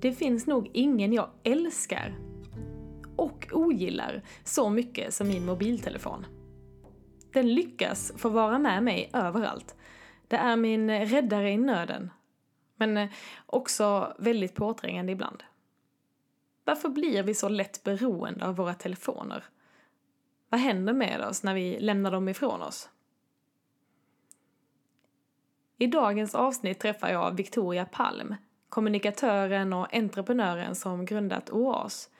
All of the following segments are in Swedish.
Det finns nog ingen jag älskar och ogillar så mycket som min mobiltelefon. Den lyckas få vara med mig överallt. Det är min räddare i nöden. Men eh, också väldigt påträngande ibland. Varför blir vi så lätt beroende av våra telefoner? Vad händer med oss när vi lämnar dem ifrån oss? I dagens avsnitt träffar jag Victoria Palm, kommunikatören och entreprenören som grundat OAS,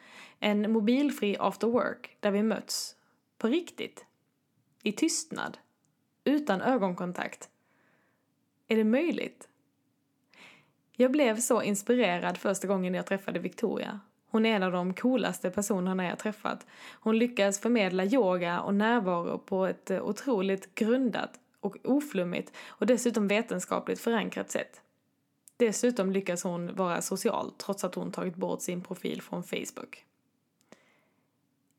en mobilfri after work där vi möts på riktigt, i tystnad, utan ögonkontakt. Är det möjligt? Jag blev så inspirerad första gången jag träffade Victoria. Hon är en av de coolaste personerna jag träffat. Hon lyckas förmedla yoga och närvaro på ett otroligt grundat och oflummigt och dessutom vetenskapligt förankrat sätt. Dessutom lyckas hon vara social trots att hon tagit bort sin profil från Facebook.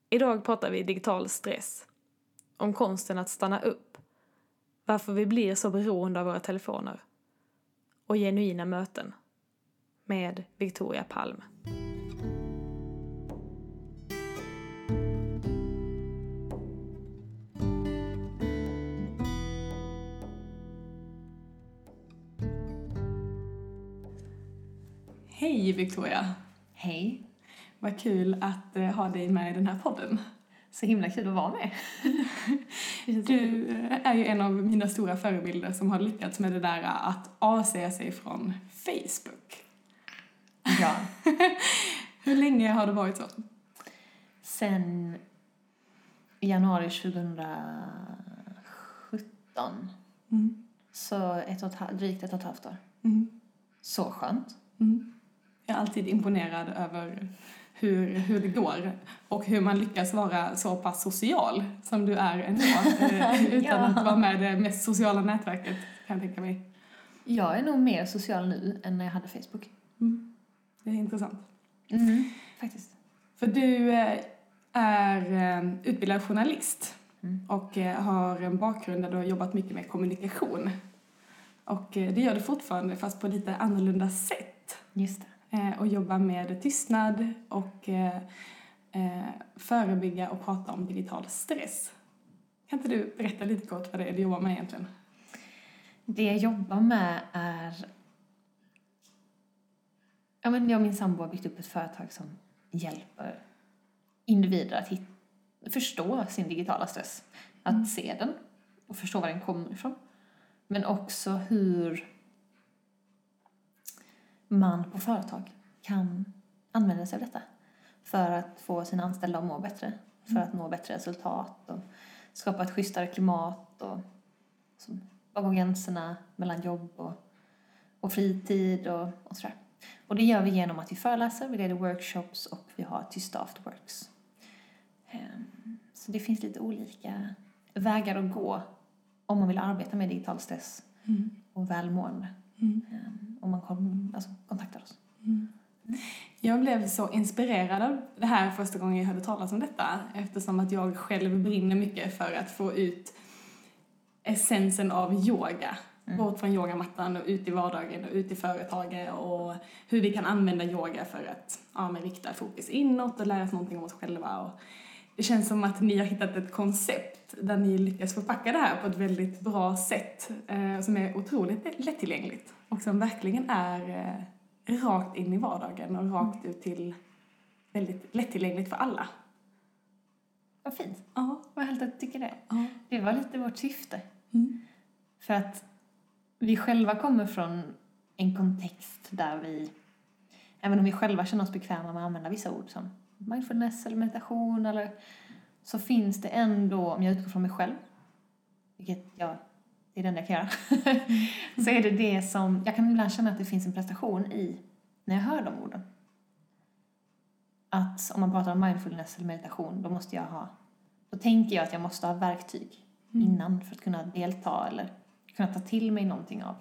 Idag pratar vi digital stress. Om konsten att stanna upp. Varför vi blir så beroende av våra telefoner. Och genuina möten. Med Victoria Palm. Hej Victoria! Hej! Vad kul att eh, ha dig med i den här podden. Så himla kul att vara med. Du eh, är ju en av mina stora förebilder som har lyckats med det där att avsäga sig från Facebook. Ja. Hur länge har det varit så? Sen januari 2017. Mm. Så ett och ett, drygt ett och ett halvt år. Mm. Så skönt. Mm. Jag är alltid imponerad över hur, hur det går och hur man lyckas vara så pass social som du är ändå eh, utan Ja. att vara med i det mest sociala nätverket kan jag tänka mig. Jag är nog mer social nu än när jag hade Facebook. Mm. Det är intressant. Mm. Faktiskt. För du eh, är eh, utbildad journalist Mm. och har en bakgrund där du har jobbat mycket med kommunikation. Och det gör du fortfarande fast på lite annorlunda sätt. Just det. Eh, Och jobbar med tystnad och eh, eh, förebygga och prata om digital stress. Kan inte du berätta lite kort vad det är du jobbar med egentligen? Det jag jobbar med är... Ja, men jag och min sambo har byggt upp ett företag som hjälper individer att hit, förstå sin digitala stress. Att se den och förstå var den kommer ifrån. Men också hur man på företag kan använda sig av detta för att få sina anställda att må bättre, för att nå bättre resultat och skapa ett schysstare klimat och var går gränserna mellan jobb och, och fritid och, och sådär. Och det gör vi genom att vi föreläser, vi leder workshops och vi har tysta afterworks. Ehm, Så det finns lite olika vägar att gå om man vill arbeta med digital stress och välmående. Ehm, Om man kom, alltså, kontaktar oss. Jag blev så inspirerad av det här första gången jag hörde talas om detta eftersom att jag själv brinner mycket för att få ut essensen av yoga. Bort från yogamattan och ut i vardagen och ut i företaget och hur vi kan använda yoga för att ja, men rikta fokus inåt och lära oss någonting om oss själva. Och det känns som att ni har hittat ett koncept där ni lyckas förpacka det här på ett väldigt bra sätt eh, som är otroligt lättillgängligt och som verkligen är eh, rakt in i vardagen och rakt ut till väldigt lättillgängligt för alla. Vad fint. Ja. Vad härligt att du tycker det. ja. Det var lite vårt syfte. Mm. För att vi själva kommer från en kontext där vi, även om vi själva känner oss bekväma med att använda vissa ord som mindfulness eller meditation eller så finns det ändå, om jag utgår från mig själv, vilket jag, det är det enda jag kan göra, så är det det som, jag kan ibland känna att det finns en prestation i när jag hör de orden. Att om man pratar om mindfulness eller meditation, då måste jag ha, då tänker jag att jag måste ha verktyg innan för att kunna delta eller kunna ta till mig någonting av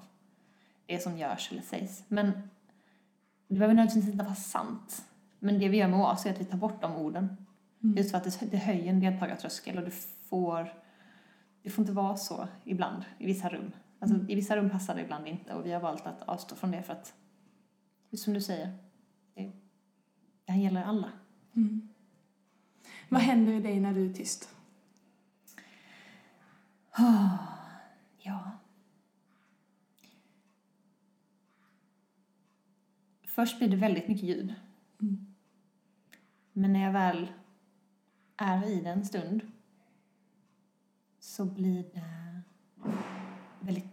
det som görs eller sägs. Men det behöver nödvändigtvis inte vara sant. Men det vi gör med OAS är att vi tar bort de orden. Just för att det, det höjer en deltagartröskel och det får, det får inte vara så ibland i vissa rum. Alltså i vissa rum passar det ibland inte och vi har valt att avstå från det för att, just som du säger, det här gäller alla. Mm. Vad händer i dig när du är tyst? Ja. Först blir det väldigt mycket ljud. Mm. Men när jag väl är i det en stund så blir det väldigt...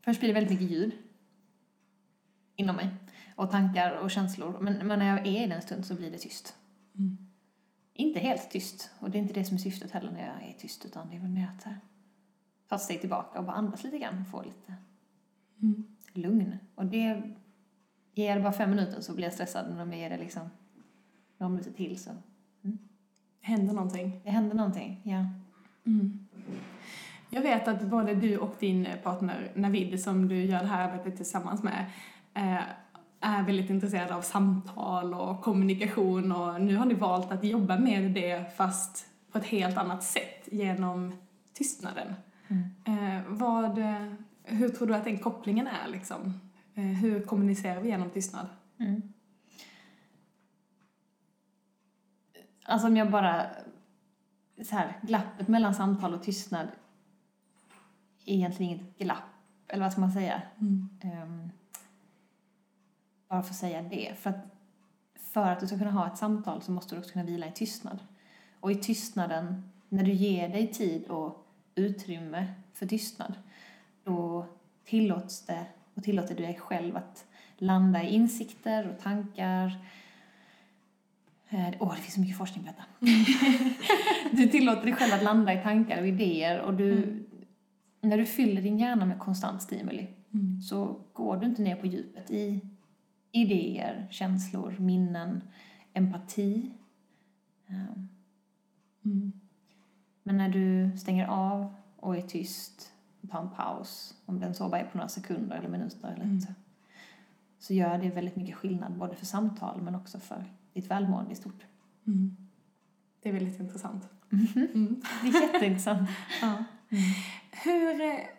Först blir det väldigt mycket ljud inom mig och tankar och känslor. Men, men när jag är i det en stund så blir det tyst. Mm. Inte helt tyst, och det är inte det som är syftet heller när jag är tyst, utan det är väl mer att ta ett steg tillbaka och bara andas lite grann och få lite Mm. lugn. Och det ger jag det bara fem minuter så blir jag stressad, men om jag ger det liksom några minuter till så Händer någonting? det händer någonting. Ja. Mm. Jag vet att både du och din partner Navid, som du gör det här arbetet tillsammans med, eh, är väldigt intresserade av samtal och kommunikation och nu har ni valt att jobba med det fast på ett helt annat sätt genom tystnaden. Mm. Eh, vad, hur tror du att den kopplingen är liksom? Eh, hur kommunicerar vi genom tystnad? Mm. Alltså om jag bara... Så här, glappet mellan samtal och tystnad är egentligen inget glapp, eller vad ska man säga? Ehm, bara för att säga det. För att, för att du ska kunna ha ett samtal så måste du också kunna vila i tystnad. Och i tystnaden, när du ger dig tid och utrymme för tystnad, då tillåts det och tillåter du dig själv att landa i insikter och tankar. Eh, Åh, det finns så mycket forskning på detta. du tillåter dig själv att landa i tankar och idéer och du, när du fyller din hjärna med konstant stimuli Mm. så går du inte ner på djupet i idéer, känslor, minnen, empati. Ehm, Mm. Men när du stänger av och är tyst och tar en paus, om den så bara är på några sekunder eller minuter eller Mm. så, så gör det väldigt mycket skillnad både för samtal men också för ditt välmående i stort. Mm. Det är väldigt intressant. Mhm. Mm. Det är jätteintressant. Ja. Hur,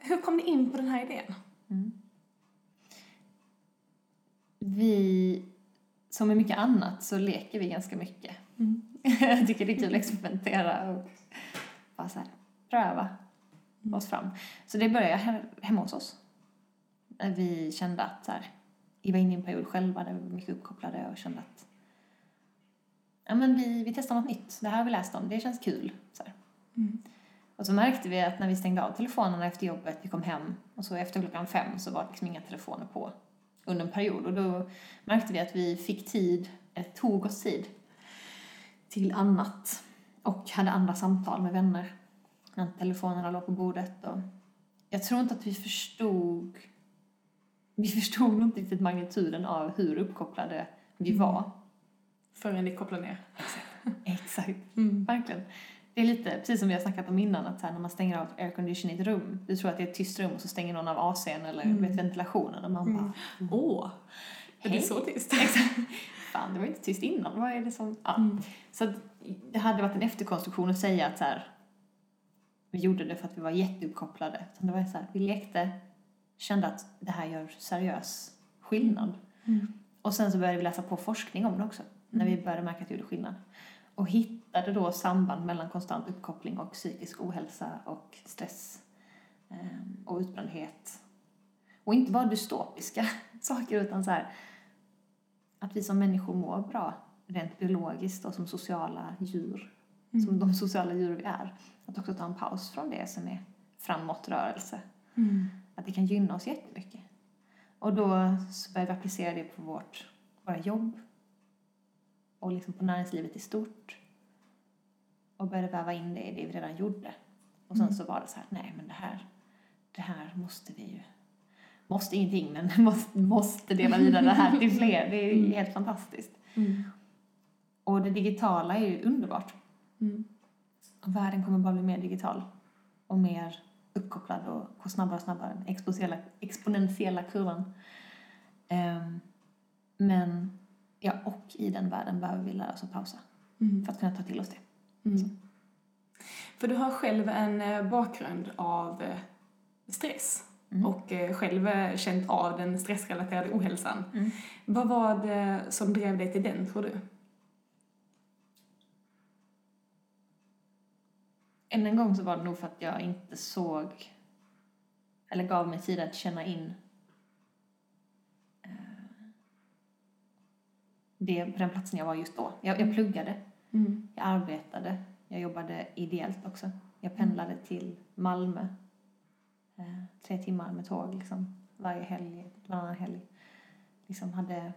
hur kom ni in på den här idén? Mm. Vi, som med mycket annat, så leker vi ganska mycket. Mm. Jag tycker det är kul att experimentera och bara så här, pröva oss fram. Så det började he- hemma hos oss. Vi kände att så här, vi var inne i en period själva där vi var mycket uppkopplade och kände att ja, men vi, vi testar något nytt. Det här har vi läst om, det känns kul. Så. Mm. Och så märkte vi att när vi stängde av telefonerna efter jobbet, vi kom hem och så efter klockan fem så var det liksom inga telefoner på under en period. Och då märkte vi att vi fick tid, eller tog oss tid till annat och hade andra samtal med vänner när telefonerna låg på bordet. Och jag tror inte att vi förstod vi förstod nog inte riktigt magnituden av hur uppkopplade vi Mm. var. Förrän ni kopplar ner. Exakt. Mm. Verkligen. Det är lite, precis som vi har snackat om innan, att så här, när man stänger av aircondition i ett rum, du tror att det är ett tyst rum och så stänger någon av AC'n eller Mm. vet, ventilationen och man Mm. bara, Åh, är det så tyst? Exakt. fan det var inte tyst innan, vad är det som... Ja. Mm. Så att det hade varit en efterkonstruktion att säga att så här, vi gjorde det för att vi var jätteuppkopplade. Så det var så här, vi lekte, kände att det här gör seriös skillnad. Mm. Och sen så började vi läsa på forskning om det också, när vi började märka att det gjorde skillnad. Och hittade då samband mellan konstant uppkoppling och psykisk ohälsa och stress ehm, och utbrändhet. Och inte bara dystopiska saker utan så här att vi som människor mår bra rent biologiskt och som sociala djur, som de sociala djur vi är. Att också ta en paus från det som är framåtrörelse. Mm. Att det kan gynna oss jättemycket. Och då så började vi applicera det på vårt, våra jobb och liksom på näringslivet i stort. Och började väva in det i det vi redan gjorde. Och sen Mm. så var det så här, nej men det här, det här måste vi ju, måste ingenting men måste, måste dela vidare det här till fler. Det är Mm. helt fantastiskt. Mm. Och det digitala är ju underbart. Mm. Och världen kommer bara bli mer digital och mer uppkopplad och gå snabbare och snabbare. Exponentiella, exponentiella kurvan. Ehm, men ja, och i den världen behöver vi lära oss att pausa Mm. för att kunna ta till oss det. Mm. För du har själv en eh, bakgrund av eh, stress. Mm. och eh, själv känt av den stressrelaterade ohälsan. Mm. Vad var det som drev dig till den, tror du? Än en gång så var det nog för att jag inte såg eller gav mig tid att känna in det på den platsen jag var just då. Jag, jag pluggade, Mm. jag arbetade, jag jobbade ideellt också. Jag pendlade till Malmö eh, tre timmar med tåg liksom, varje helg, varannan helg. Liksom hade,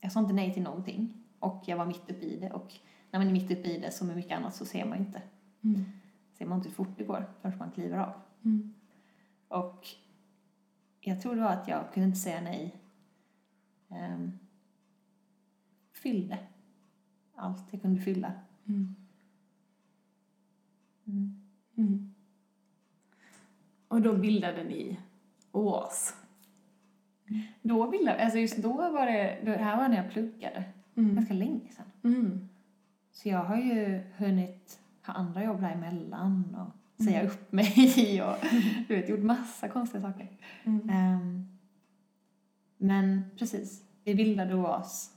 jag sa inte nej till någonting och jag var mitt uppe i det och när man är mitt uppe i det som med mycket annat så ser man inte Mm. ser man inte hur fort det går förrän man kliver av. Mm. Och jag tror det var att jag kunde inte säga nej. Um, fyllde allt jag kunde fylla. Mm. Mm. Mm. Och då bildade ni OAS. Då bildade, alltså just då var det, det här var när jag pluggade, Mm. ganska länge sedan. Mm. Så jag har ju hunnit ha andra jobb däremellan och säga upp mig och du vet, gjort massa konstiga saker. Mm. Ehm, men precis, vi bildade OAS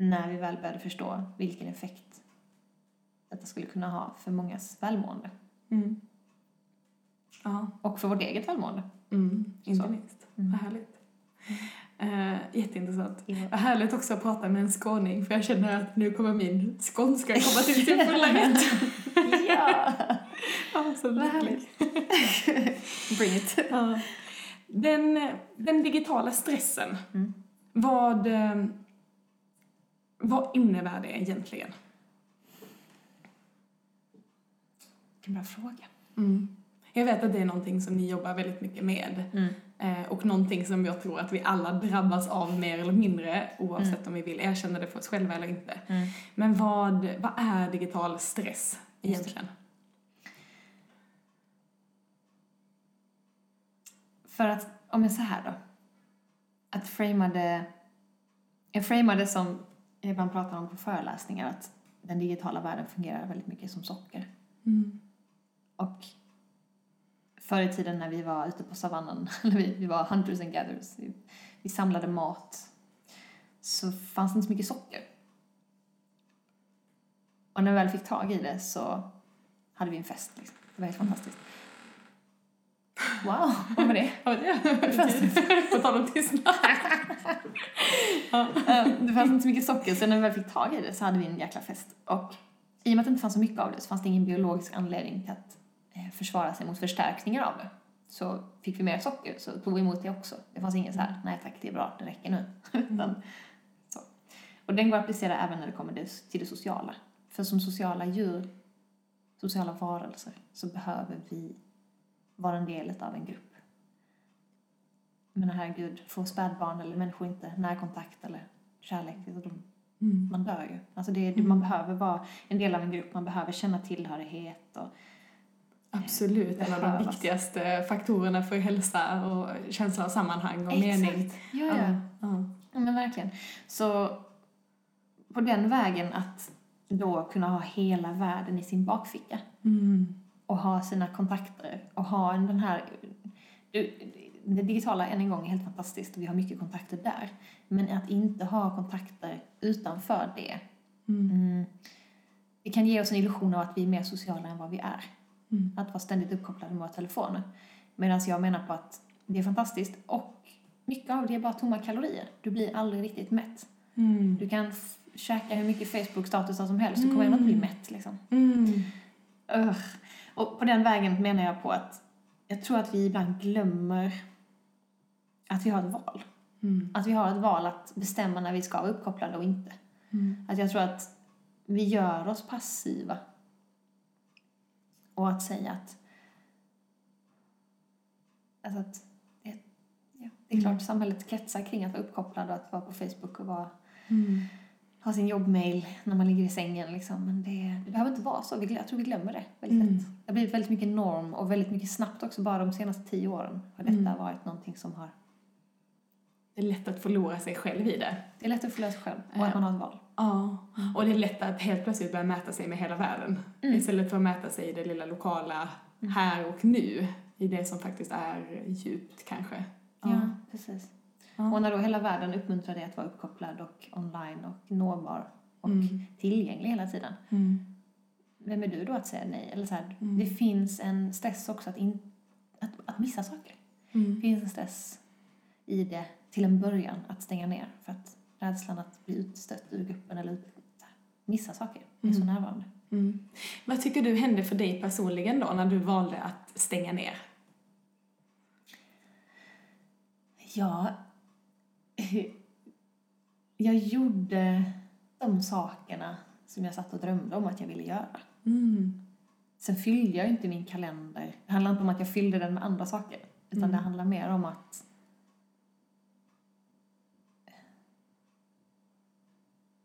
när vi väl började förstå vilken effekt detta skulle kunna ha för mångas välmående. Mm. Ja. Och för vårt eget välmående. Mm. Inte Så. minst. Mm. Vad härligt. Eh, jätteintressant. Ja. Vad härligt också att prata med en skåning för jag känner att nu kommer min skånska komma till sin fulla rätt. ja! ja, så Vad lycklig. Bring it. Ja. Den, den digitala stressen, Mm. vad, eh, vad innebär det egentligen? Vilken bra fråga. Mm. Jag vet att det är någonting som ni jobbar väldigt mycket med Mm. eh, och någonting som jag tror att vi alla drabbas av mer eller mindre oavsett om vi vill erkänna det för oss själva eller inte. Mm. Men vad, vad är digital stress egentligen? För att, om jag säger här då. Att framea det... Jag framar det som ibland pratar om på föreläsningar, att den digitala världen fungerar väldigt mycket som socker. Mm. Och förr i tiden när vi var ute på savannen, eller vi, vi var hunters and gatherers, vi, vi samlade mat, så fanns det inte så mycket socker. Och när vi väl fick tag i det så hade vi en fest. Liksom. Det var helt fantastiskt. Wow, vad var det? Ja, det På tal om tystnad. Eh, det fanns inte så mycket socker, så när vi väl fick tag i det så hade vi en jäkla fest. Och i och med att det inte fanns så mycket av det så fanns det ingen biologisk anledning till att eh, försvara sig mot förstärkningar av det. Så fick vi mer socker så tog vi emot det också. Det fanns ingen så här, nej tack det är bra, det räcker nu. Utan, så. Och den går att applicera även när det kommer till det sociala. För som sociala djur, sociala varelser, så behöver vi vara en del av en grupp. Men herregud, får spädbarn eller människor inte närkontakt eller kärlek, de, Mm. man dör ju. Alltså det, det, man behöver vara en del av en grupp, man behöver känna tillhörighet och Absolut, en av de viktigaste faktorerna för hälsa och känsla av sammanhang och mening. Ja, ja. Ja. Ja, men verkligen. Så på den vägen att då kunna ha hela världen i sin bakficka Mm. Och ha sina kontakter och ha en- den här... du- Det digitala, än en gång, är helt fantastiskt och vi har mycket kontakter där. Men att inte ha kontakter utanför det, Mm. mm, det kan ge oss en illusion av att vi är mer sociala än vad vi är. Mm. Att vara ständigt uppkopplade med våra telefoner. Medan jag menar på att det är fantastiskt och mycket av det är bara tomma kalorier. Du blir aldrig riktigt mätt. Mm. Du kan käka hur mycket Facebook-statusar som helst, du kommer ändå inte bli mätt liksom. Mm. Ugh. Och på den vägen menar jag på att jag tror att vi ibland glömmer att vi har ett val. Mm. Att vi har ett val att bestämma när vi ska vara uppkopplade och inte. Mm. Att jag tror att vi gör oss passiva. Och att säga att... Alltså att det, ja, det är Mm. klart samhället kretsar kring att vara uppkopplad och att vara på Facebook och vara, Mm. Ha sin jobbmail när man ligger i sängen. Liksom. Men det, det behöver inte vara så. Jag tror vi glömmer det väldigt Mm. lätt. Det har blivit väldigt mycket norm och väldigt mycket snabbt också. Bara de senaste tio åren har detta Mm. varit någonting som har... Det är lätt att förlora sig själv i det. Det är lätt att förlösa sig själv och Ja. att man har ett val. Ja, och det är lätt att helt plötsligt börja mäta sig med hela världen. Mm. Istället för att mäta sig i det lilla lokala Mm. här och nu i det som faktiskt är djupt kanske. Ja, precis. Ja. Och när då hela världen uppmuntrar dig att vara uppkopplad och online och nåbar och Mm. tillgänglig hela tiden. Mm. Vem är du då att säga nej? Eller så här, Mm. Det finns en stress också att, in, att, att missa saker. Det Mm. finns en stress i det till en början att stänga ner. För att rädslan att bli utstött ur gruppen eller ut, missa saker är så Mm. närvarande. Mm. Vad tycker du hände för dig personligen då när du valde att stänga ner? Ja, jag gjorde de sakerna som jag satt och drömde om att jag ville göra. Mm. Sen fyllde jag inte min kalender. Det handlar inte om att jag fyllde den med andra saker. Utan Mm. det handlar mer om att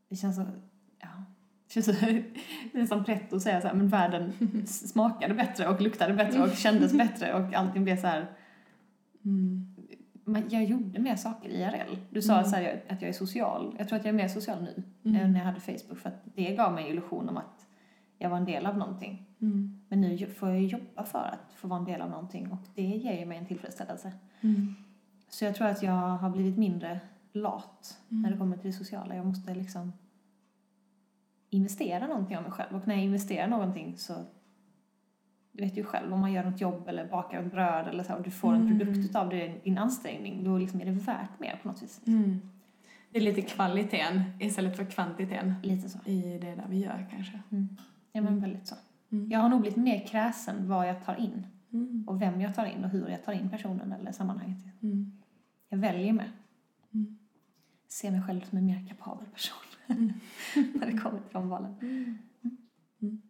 det känns så, ja, det känns så, nästan pretto att säga så här, men världen smakade bättre och luktade bättre och kändes bättre och allting blev så här, Mm. Men jag gjorde mer saker IRL. Du sa Mm. så här, att jag är social. Jag tror att jag är mer social nu Mm. än när jag hade Facebook för att det gav mig en illusion om att jag var en del av någonting. Mm. Men nu får jag jobba för att få vara en del av någonting och det ger ju mig en tillfredsställelse. Mm. Så jag tror att jag har blivit mindre lat Mm. när det kommer till det sociala. Jag måste liksom investera någonting av mig själv och när jag investerar någonting så du vet ju själv om man gör något jobb eller bakar ett bröd eller så och du får en Mm. produkt av det, din ansträngning då liksom är det värt mer på något vis. Mm. Det är lite kvaliteten istället för kvantiteten Lite så. i det där vi gör kanske. Mm. Ja men väldigt så. Mm. Jag har nog blivit mer kräsen vad jag tar in Mm. och vem jag tar in och hur jag tar in personen eller sammanhanget. Mm. Jag väljer med. Mm. Ser mig själv som en mer kapabel person Mm. när det kommer till de valen. Mm. Mm.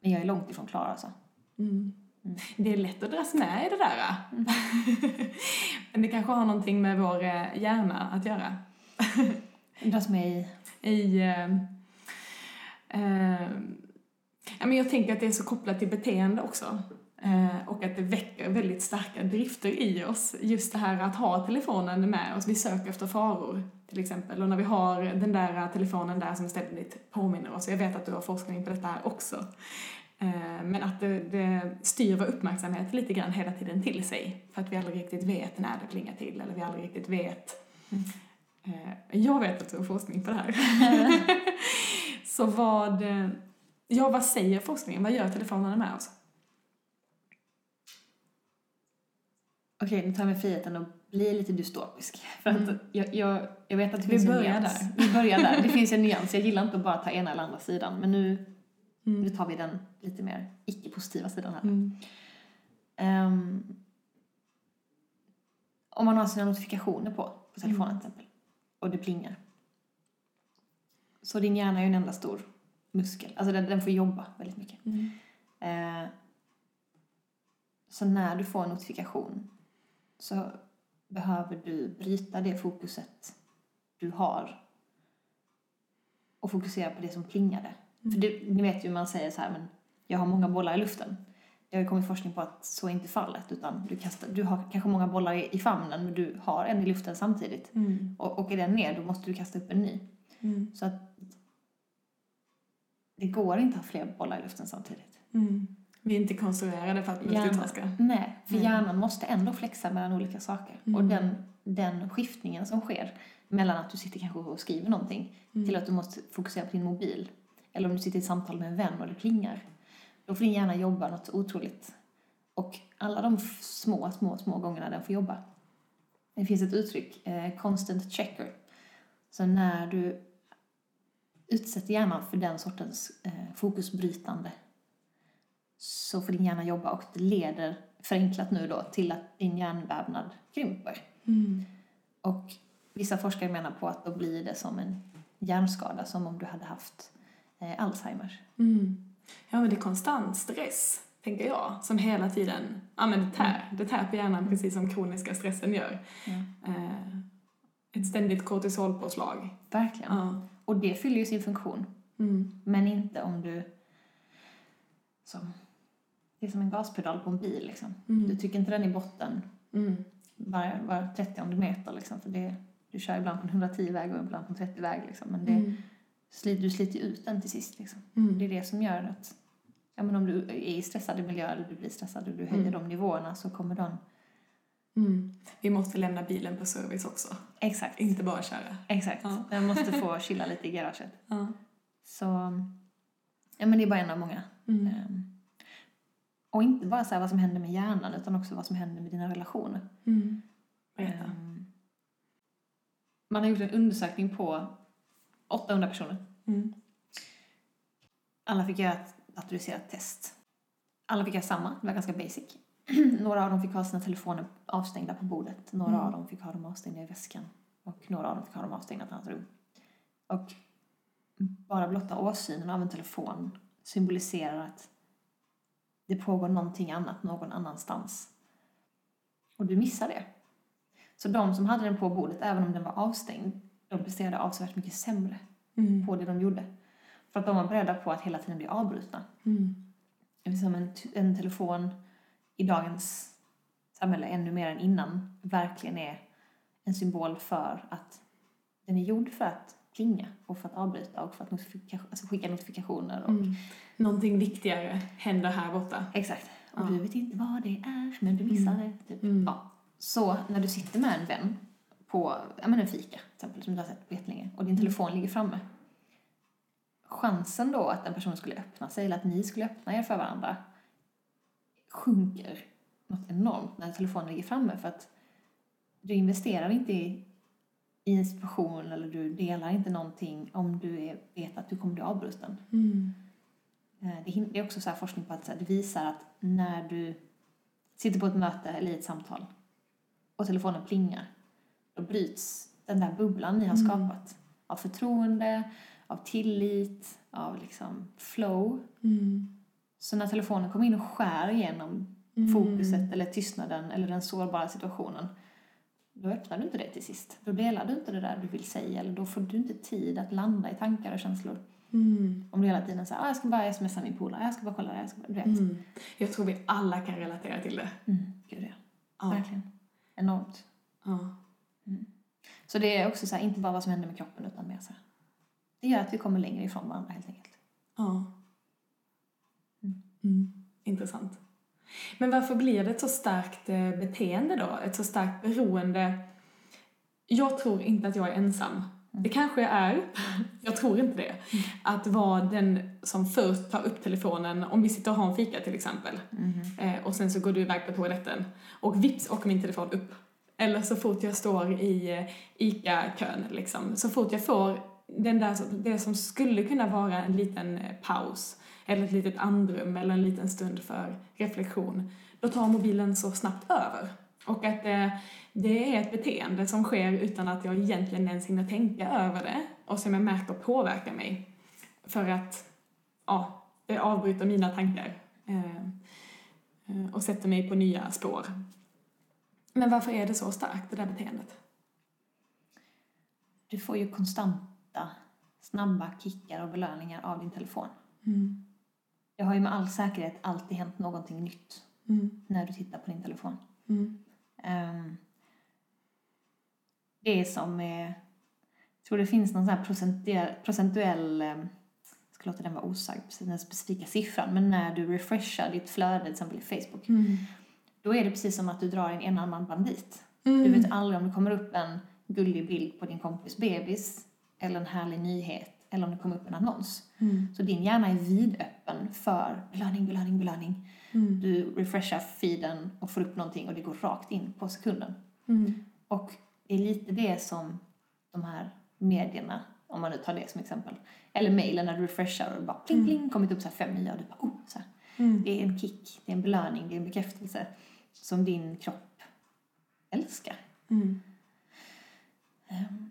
Men jag är långt ifrån klar alltså. Mm. Mm. Det är lätt att dras med i det där. Mm. Men det kanske har någonting med vår eh, hjärna att göra. Dras med i... I... Eh, eh, ja, men jag tänker att det är så kopplat till beteende också. Eh, och att det väcker väldigt starka drifter i oss. Just det här att ha telefonen med oss. Vi söker efter faror till exempel. Och när vi har den där telefonen där som ständigt påminner oss. Jag vet att du har forskning på detta här också. Eh, men att det, det styr vår uppmärksamhet lite grann hela tiden till sig. För att vi aldrig riktigt vet när det plingar till. Eller vi aldrig riktigt vet. Mm. Eh, jag vet att du har forskning på det här. Så vad... eh, Ja, vad säger forskningen? Vad gör telefonerna med oss? Okej, nu tar jag mig friheten att bli lite dystopisk. För att Mm. jag, jag, jag vet att det Vi finns en börjar nyans. där. Vi börjar där. Det finns en nyans. Jag gillar inte att bara ta ena eller andra sidan. Men nu, Mm. nu tar vi den lite mer icke-positiva sidan här. Mm. Ehm, om man har sina notifikationer på, på telefonen Mm. till exempel, och det plingar. Så din hjärna är ju en enda stor muskel. Alltså den, den får jobba väldigt mycket. Mm. Eh, så när du får en notifikation så behöver du bryta det fokuset du har och fokusera på det som plingade. För det, ni vet ju man säger så här, men jag har många bollar i luften. Det har ju kommit forskning på att så är inte fallet utan du, kastar, du har kanske många bollar i, i famnen men du har en i luften samtidigt. Mm. Och åker den ner då måste du kasta upp en ny. Mm. Så att det går inte att ha fler bollar i luften samtidigt. Mm. Vi är inte konstruerade för att multitaska. Nej, för Mm. hjärnan måste ändå flexa mellan olika saker. Mm. Och den, den skiftningen som sker mellan att du sitter kanske och skriver någonting Mm. till att du måste fokusera på din mobil. Eller om du sitter i samtal med en vän och det plingar. Då får din hjärna jobba något otroligt. Och alla de små, små, små gångerna den får jobba. Det finns ett uttryck, eh, constant checker. Så när du utsätter hjärnan för den sortens eh, fokusbrytande så får din hjärna jobba och det leder, förenklat nu då, till att din hjärnvävnad krymper. Mm. Och vissa forskare menar på att då blir det som en hjärnskada, som om du hade haft eh, Alzheimers. Mm. Ja, men det är konstant stress, tänker jag, som hela tiden, ja men det tär, det tär på hjärnan precis som kroniska stressen gör. Ja. Eh, ett ständigt kortisolpåslag. Verkligen. Ja. Och det fyller ju sin funktion, Mm. men inte om du som, det är som en gaspedal på en bil liksom. Du Mm. trycker inte den i botten Mm. var, var 30 meter liksom, för det, du kör ibland på en 110-väg och ibland på en 30-väg liksom, men det, Mm. Du sliter ut den till sist liksom. Mm. Det är det som gör att ja, men om du är i stressade miljöer eller du blir stressad och du höjer Mm. de nivåerna så kommer de... Mm. Vi måste lämna bilen på service också. Exakt. Inte bara köra. Exakt. Ja. Den måste få chilla lite i garaget. Ja. Så, ja men det är bara en av många. Ehm, och inte bara så här vad som händer med hjärnan utan också vad som händer med dina relationer. Ehm, man har gjort en undersökning på 800 personer. Mm. Alla fick göra ett datoriserat test. Alla fick göra samma, det var ganska basic. några av dem fick ha sina telefoner avstängda på bordet. Några Mm. av dem fick ha dem avstängda i väskan. Och några av dem fick ha dem avstängda i ett annat rum. Och bara blotta åsynen av en telefon symboliserar att det pågår någonting annat någon annanstans. Och du missar det. Så de som hade den på bordet, även om den var avstängd, de presterade avsevärt mycket sämre Mm. på det de gjorde. För att de var beredda på att hela tiden bli avbrutna. Mm. Eftersom en, en telefon i dagens samhälle, ännu mer än innan, verkligen är en symbol för att den är gjord för att plinga och för att avbryta och för att notifika- alltså skicka notifikationer. Och, Mm. Någonting viktigare händer här borta. Exakt. Och Ja. du vet inte vad det är, men du missar det. Typ. Mm. Ja. Så när du sitter med en vän på ja, men en fika, till exempel, som du har sett på jättelänge, och din telefon ligger framme. Chansen då att den personen skulle öppna sig, eller att ni skulle öppna er för varandra, sjunker något enormt när telefonen ligger framme. För att du investerar inte i, i en situation eller du delar inte någonting om du är, vet att du kommer bli avbruten. Mm. Eh, Det är också så forskning på att det visar att när du sitter på ett möte eller i ett samtal och telefonen plingar, då bryts den där bubblan ni har Mm. skapat av förtroende, av tillit, av liksom flow. Mm. Så när telefonen kommer in och skär igenom Mm. fokuset eller tystnaden eller den sårbara situationen, då öppnar du inte det till sist. Då delar du inte det där du vill säga eller då får du inte tid att landa i tankar och känslor. Mm. Om du hela tiden säger ah, jag ska bara smsa min polare, jag ska bara kolla det, jag ska bara, du vet. Mm. Jag tror vi alla kan relatera till det. Mm, gud ja. Ja. Verkligen. Enormt. Ja. Så det är också så här, inte bara vad som händer med kroppen utan mer så här. Det gör att vi kommer längre ifrån varandra helt enkelt. Ja. Mm. Mm. Intressant. Men varför blir det ett så starkt eh, beteende då? Ett så starkt beroende? Jag tror inte att jag är ensam. Det kanske jag är, jag tror inte det. Att vara den som först tar upp telefonen, om vi sitter och har en fika till exempel, eh, och sen så går du iväg på toaletten, och vips åker min telefon upp. Eller så fort jag står i eh, ICA-kön, liksom, så fort jag får den där, det som skulle kunna vara en liten eh, paus, eller ett litet andrum, eller en liten stund för reflektion, då tar mobilen så snabbt över. Och att det, det är ett beteende som sker utan att jag egentligen ens hinner tänka över det och som jag märker påverkar mig. För att, ja, det avbryter mina tankar eh, och sätter mig på nya spår. Men varför är det så starkt, det där beteendet? Du får ju konstanta, snabba kickar och belöningar av din telefon. Mm. Det har ju med all säkerhet alltid hänt någonting nytt Mm. när du tittar på din telefon. Mm. Ehm, det är som med, jag tror det finns någon sån här procentuell, procentuell ehm, jag ska låta den vara osagd, den specifika siffran, men när du refreshar ditt flöde, till exempel i Facebook, Mm. Då är det precis som att du drar en enarmad bandit. Mm. Du vet aldrig om det kommer upp en gullig bild på din kompis bebis, eller en härlig nyhet, eller om det kommer upp en annons. Mm. Så din hjärna är vidöppen för belöning, belöning, belöning. Mm. Du refreshar feeden och får upp någonting och det går rakt in på sekunden. Mm. Och det är lite det som de här medierna, om man nu tar det som exempel, eller mejlen när du refreshar och det bara pling pling, kommit upp så fem nya och du bara oh, så här. Mm. Det är en kick, det är en belöning, det är en bekräftelse som din kropp älskar. Mm. Ehm,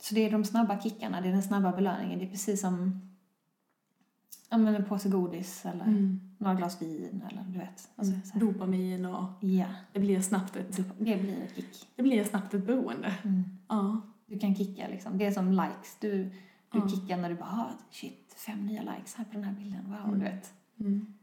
Så det är de snabba kickarna, det är den snabba belöningen, det är precis som ja, men en påse godis eller Mm. några glas vin eller du vet. Alltså, så här. Dopamin och Ja, det blir snabbt ett, det blir ett kick. det blir snabbt ett beroende. Mm. Ja. Du kan kicka liksom. Det är som likes. Du, du Ja. kickar när du bara, ah, shit, fem nya likes här på den här bilden. Wow, Mm. du vet. Mm.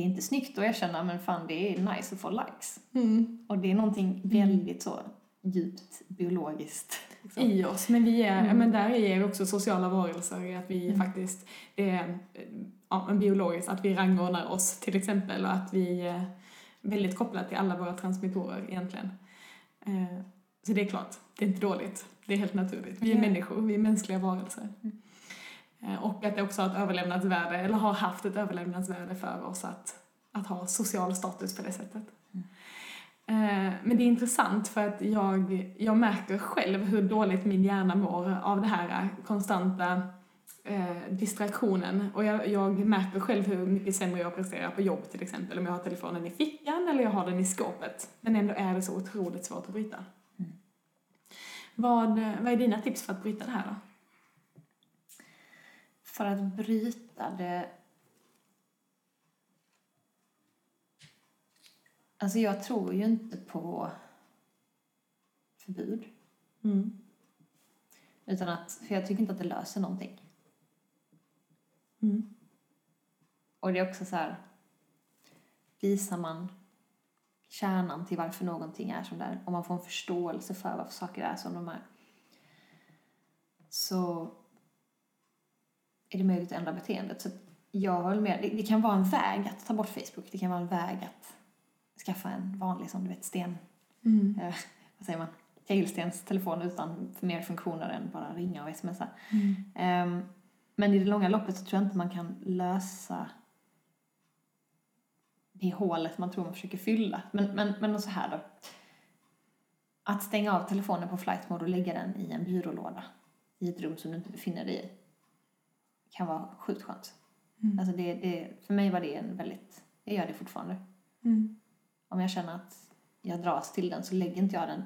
Det är inte snyggt att erkänna, men fan det är nice att få likes. Mm. Och det är någonting väldigt så djupt biologiskt. Liksom. i oss. Men vi är, Mm. men där är också sociala varelser, att vi Mm. faktiskt, det är ja, biologiskt, att vi rangordnar oss till exempel och att vi är väldigt kopplat till alla våra transmittorer egentligen. Eh, Så det är klart, det är inte dåligt. Det är helt naturligt. Vi är Ja. människor, vi är mänskliga varelser. Mm. Eh, Och att det också har ett överlevnadsvärde, eller har haft ett överlevnadsvärde för oss att, att ha social status på det sättet. Mm. Eh, Men det är intressant för att jag, jag märker själv hur dåligt min hjärna mår av det här konstanta eh, distraktionen. Och jag, jag märker själv hur mycket sämre jag presterar på jobb till exempel om jag har telefonen i fickan eller jag har den i skåpet. Men ändå är det så otroligt svårt att bryta. Mm. Vad, vad är dina tips för att bryta det här då? För att bryta det... Alltså jag tror ju inte på förbud. Mm. Utan att, för jag tycker inte att det löser någonting. Mm. Och det är också så här, visar man kärnan till varför någonting är som det är, om man får en förståelse för varför saker är som de är, så är det möjligt att ändra beteendet. Så jag håller med. Det, det kan vara en väg att ta bort Facebook. Det kan vara en väg att skaffa en vanlig, som du vet, sten, Mm. eh, vad säger man, tegelstenstelefon utan för mer funktioner än bara ringa och smsa. Mm. Ehm, men i det långa loppet så tror jag inte man kan lösa det hålet man tror man försöker fylla. Men, men, men så här då. Att stänga av telefonen på flight mode och lägga den i en byrålåda i ett rum som du inte befinner dig i kan vara sjukt skönt. Mm. Alltså det, det, för mig var det en väldigt, jag gör det fortfarande. Mm. Om jag känner att jag dras till den så lägger inte jag den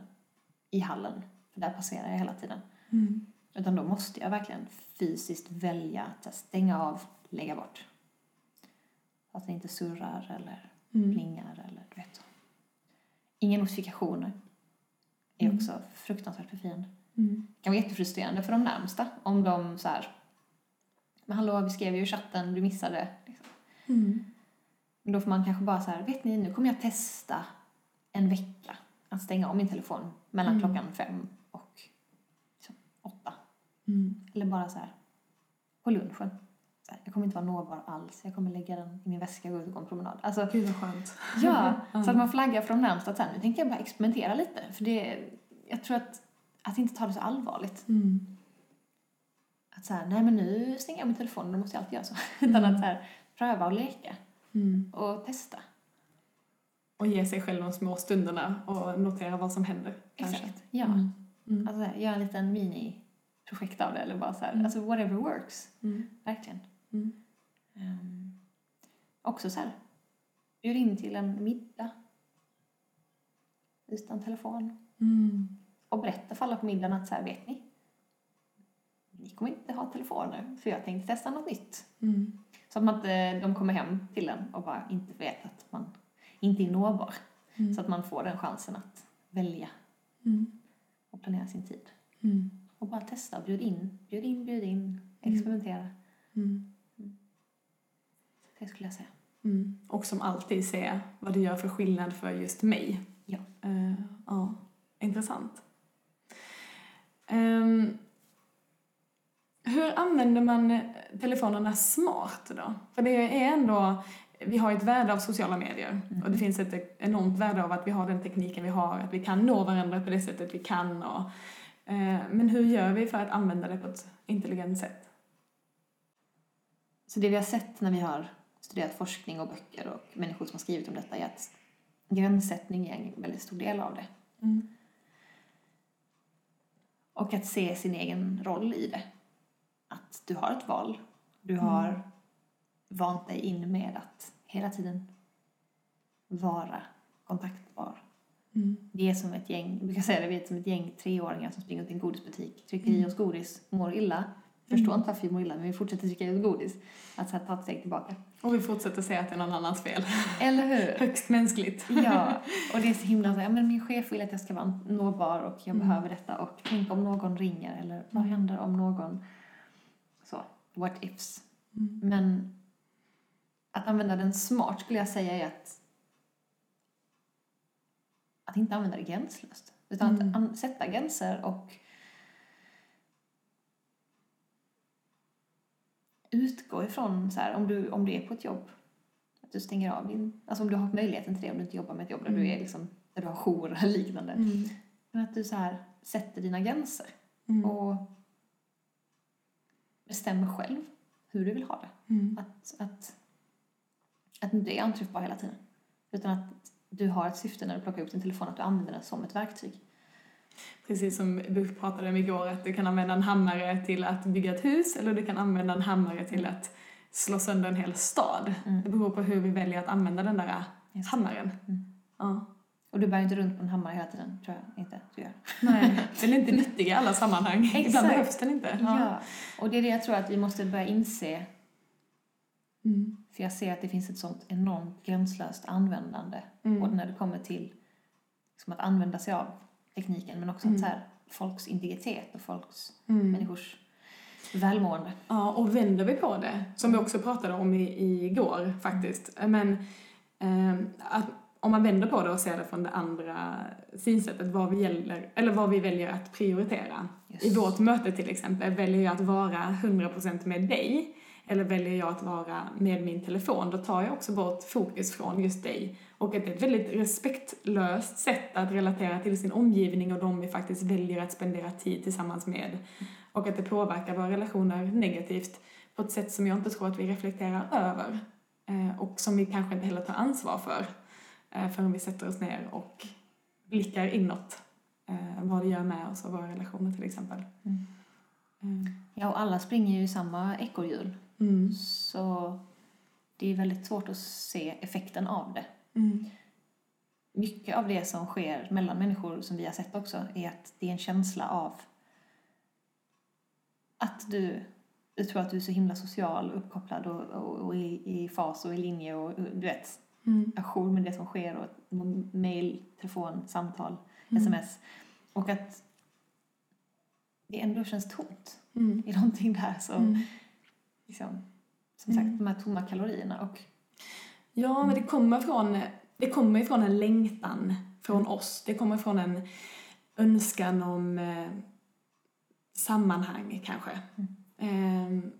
i hallen, för där passerar jag hela tiden. Mm. Utan då måste jag verkligen fysiskt välja att stänga av, lägga bort. Så att det inte surrar eller Mm. plingar eller du vet. Inga notifikationer är Mm. också fruktansvärt befriande. Mm. Det kan vara jättefrustrerande för de närmsta om de så här, men hallå, vi skrev ju i chatten, du missade. Liksom. Mm. Då får man kanske bara så här, vet ni, nu kommer jag testa en vecka att stänga av min telefon mellan Mm. klockan fem och liksom, åtta. Mm. Eller bara så här på lunchen. Så här, jag kommer inte vara nåbar alls. Jag kommer lägga den i min väska och gå ut och gå en promenad. Alltså, Gud vad skönt. ja, så att man flaggar de närmsta att så här, nu tänkte jag bara experimentera lite. För det, jag tror att, att inte ta det så allvarligt. Mm. Att så här, nej men nu stänger jag min telefon, då måste jag alltid göra så. Utan att så här, pröva och leka Mm. och testa. Och ge sig själv de små stunderna och notera vad som händer. kanske. Exakt, ja. Mm. Mm. Alltså göra en liten mini-projekt av det eller bara så här, Mm. alltså whatever works. Mm. Verkligen. Mm. Ehm, också så här, bjud in till en middag utan telefon. Mm. Och berätta för alla på middagen att så här, vet ni? Ni kommer inte ha telefoner för jag tänkte testa något nytt. Mm. Så att man inte, de kommer hem till en och bara inte vet att man inte är nåbar. Mm. Så att man får den chansen att välja Mm. och planera sin tid. Mm. Och bara testa, bjud in, bjud in, bjud in, experimentera. Mm. Det skulle jag säga. Mm. Och som alltid se vad det gör för skillnad för just mig. Ja. Eh, ja, intressant. Ehm, hur använder man telefonerna smart då? För det är ändå, vi har ett värde av sociala medier och det finns ett enormt värde av att vi har den tekniken vi har, att vi kan nå varandra på det sättet vi kan. Och, eh, men hur gör vi för att använda det på ett intelligent sätt? Så det vi har sett när vi har studerat forskning och böcker och människor som har skrivit om detta är att gränssättning är en väldigt stor del av det. Mm. Och att se sin egen roll i det. Att du har ett val. Du har vant dig in med att hela tiden vara kontaktbar. Mm. Vi är som ett gäng, jag brukar säga det, vi är som ett gäng treåringar som springer till en godisbutik, trycker i oss godis, mår illa. Förstår inte varför vi mår illa, men vi fortsätter trycka i oss godis. Att så här, ta ett steg tillbaka. Och vi fortsätter säga att det är någon annans fel. Eller hur? Högst mänskligt. Ja, och det är så himla så här, men min chef vill att jag ska vara nåbar och jag Mm. behöver detta och tänk om någon ringer eller vad Mm. händer om någon så, what ifs. Mm. Men att använda den smart skulle jag säga är att att inte använda det gränslöst Utan Mm. att an- sätta gränser och utgå ifrån så här, om du, om du är på ett jobb, att du stänger av din, alltså om du har möjligheten till det, om du inte jobbar med ett jobb där du Mm. är liksom, där du har jour eller liknande. Mm. Men att du så här sätter dina gränser Mm. och bestämmer själv hur du vill ha det. Mm. Att, att, att du inte är anträffbar hela tiden. Utan att du har ett syfte när du plockar upp din telefon, att du använder den som ett verktyg. Precis som du pratade om igår, att du kan använda en hammare till att bygga ett hus eller du kan använda en hammare till att slå sönder en hel stad. Mm. Det beror på hur vi väljer att använda den där Just. hammaren. Mm. Ja. Och du bär inte runt på en hammare hela tiden, tror jag inte du gör. Nej, den är inte nyttig i alla sammanhang. Ibland Exakt. behövs den inte. Ja. Och det är det jag tror att vi måste börja inse, Mm. för jag ser att det finns ett sånt enormt gränslöst användande, Mm. både när det kommer till liksom att använda sig av tekniken, men också Mm. att så här, folks integritet och folks, Mm. människors välmående. Ja, och vänder vi på det, som vi också pratade om i, igår faktiskt, men ehm, att om man vänder på det och ser det från det andra synsättet, vad vi, gäller, eller vad vi väljer att prioritera. Just. I vårt möte till exempel, väljer jag att vara 100% med dig eller väljer jag att vara med min telefon, då tar jag också bort fokus från just dig. Och det är ett väldigt respektlöst sätt att relatera till sin omgivning och de vi faktiskt väljer att spendera tid tillsammans med. Och att det påverkar våra relationer negativt på ett sätt som jag inte tror att vi reflekterar över. Eh, och som vi kanske inte heller tar ansvar för förrän vi sätter oss ner och blickar inåt. Eh, vad det gör med oss och våra relationer till exempel. Mm. Mm. Ja, och alla springer ju i samma ekorrhjul. Mm. Så det är väldigt svårt att se effekten av det. Mm. Mycket av det som sker mellan människor som vi har sett också är att det är en känsla av att du, du tror att du är så himla social, uppkopplad och, och, och i, i fas och i linje och du vet, Mm. ajour med det som sker och mail, telefon, samtal, Mm. sms. Och att det ändå känns tomt. Mm. Det är någonting där som, Mm. liksom, som sagt, Mm. de här tomma kalorierna och Ja, men det kommer från, det kommer ifrån en längtan från Mm. oss. Det kommer från en önskan om eh, sammanhang kanske. Ehm,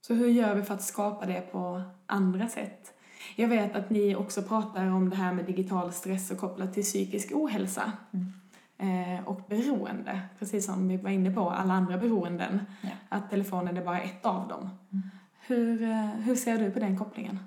så hur gör vi för att skapa det på andra sätt? Jag vet att ni också pratar om det här med digital stress och kopplat till psykisk ohälsa. Mm. Eh, och beroende, precis som vi var inne på, alla andra beroenden. Ja. Att telefonen är bara ett av dem. Mm. Hur, eh, hur ser du på den kopplingen?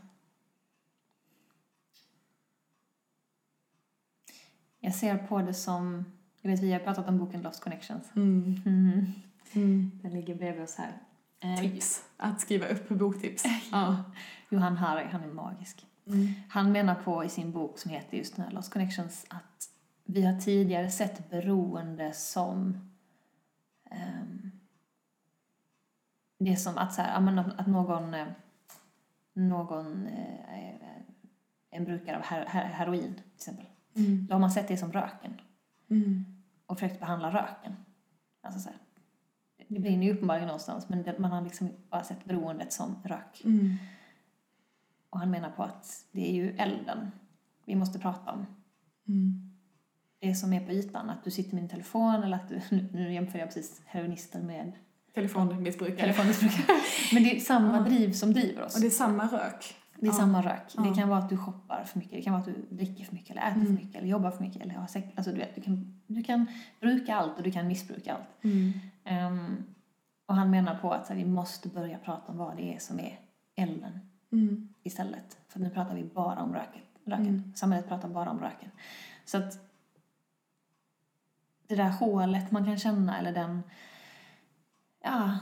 jag ser på det som, jag vet vi har pratat om boken Lost Connections. Mm. Mm. Mm. Den ligger bredvid oss här. Eh, Tips. Att skriva upp boktips. ja. Johan Hari, han är magisk. Mm. Han menar på i sin bok som heter just här Lost Connections att vi har tidigare sett beroende som ehm, det är som att, så här, att någon, eh, någon eh, en brukare av her, her, heroin till exempel. Mm. Då har man sett det som röken Mm. och försökt behandla röken. Alltså så här, det brinner ju uppenbarligen någonstans men man har liksom bara sett beroendet som rök. Mm. Och han menar på att det är ju elden vi måste prata om. Mm. Det som är på ytan, att du sitter med din telefon eller att du, nu, nu jämför jag precis heroinister med Telefonmissbrukare. telefonmissbrukare. Men det är samma driv som driver oss. Och det är samma rök. Det är Ja. samma rök. Ja. Det kan vara att du shoppar för mycket, det kan vara att du dricker för mycket eller äter Mm. för mycket eller jobbar för mycket eller har sex. Alltså du vet, du kan, du kan bruka allt och du kan missbruka allt. Mm. Ehm, och han menar på att här, vi måste börja prata om vad det är som är elden Mm. istället. För nu pratar vi bara om röken. röken. Mm. Samhället pratar bara om röken. Så att det där hålet man kan känna eller den, ja,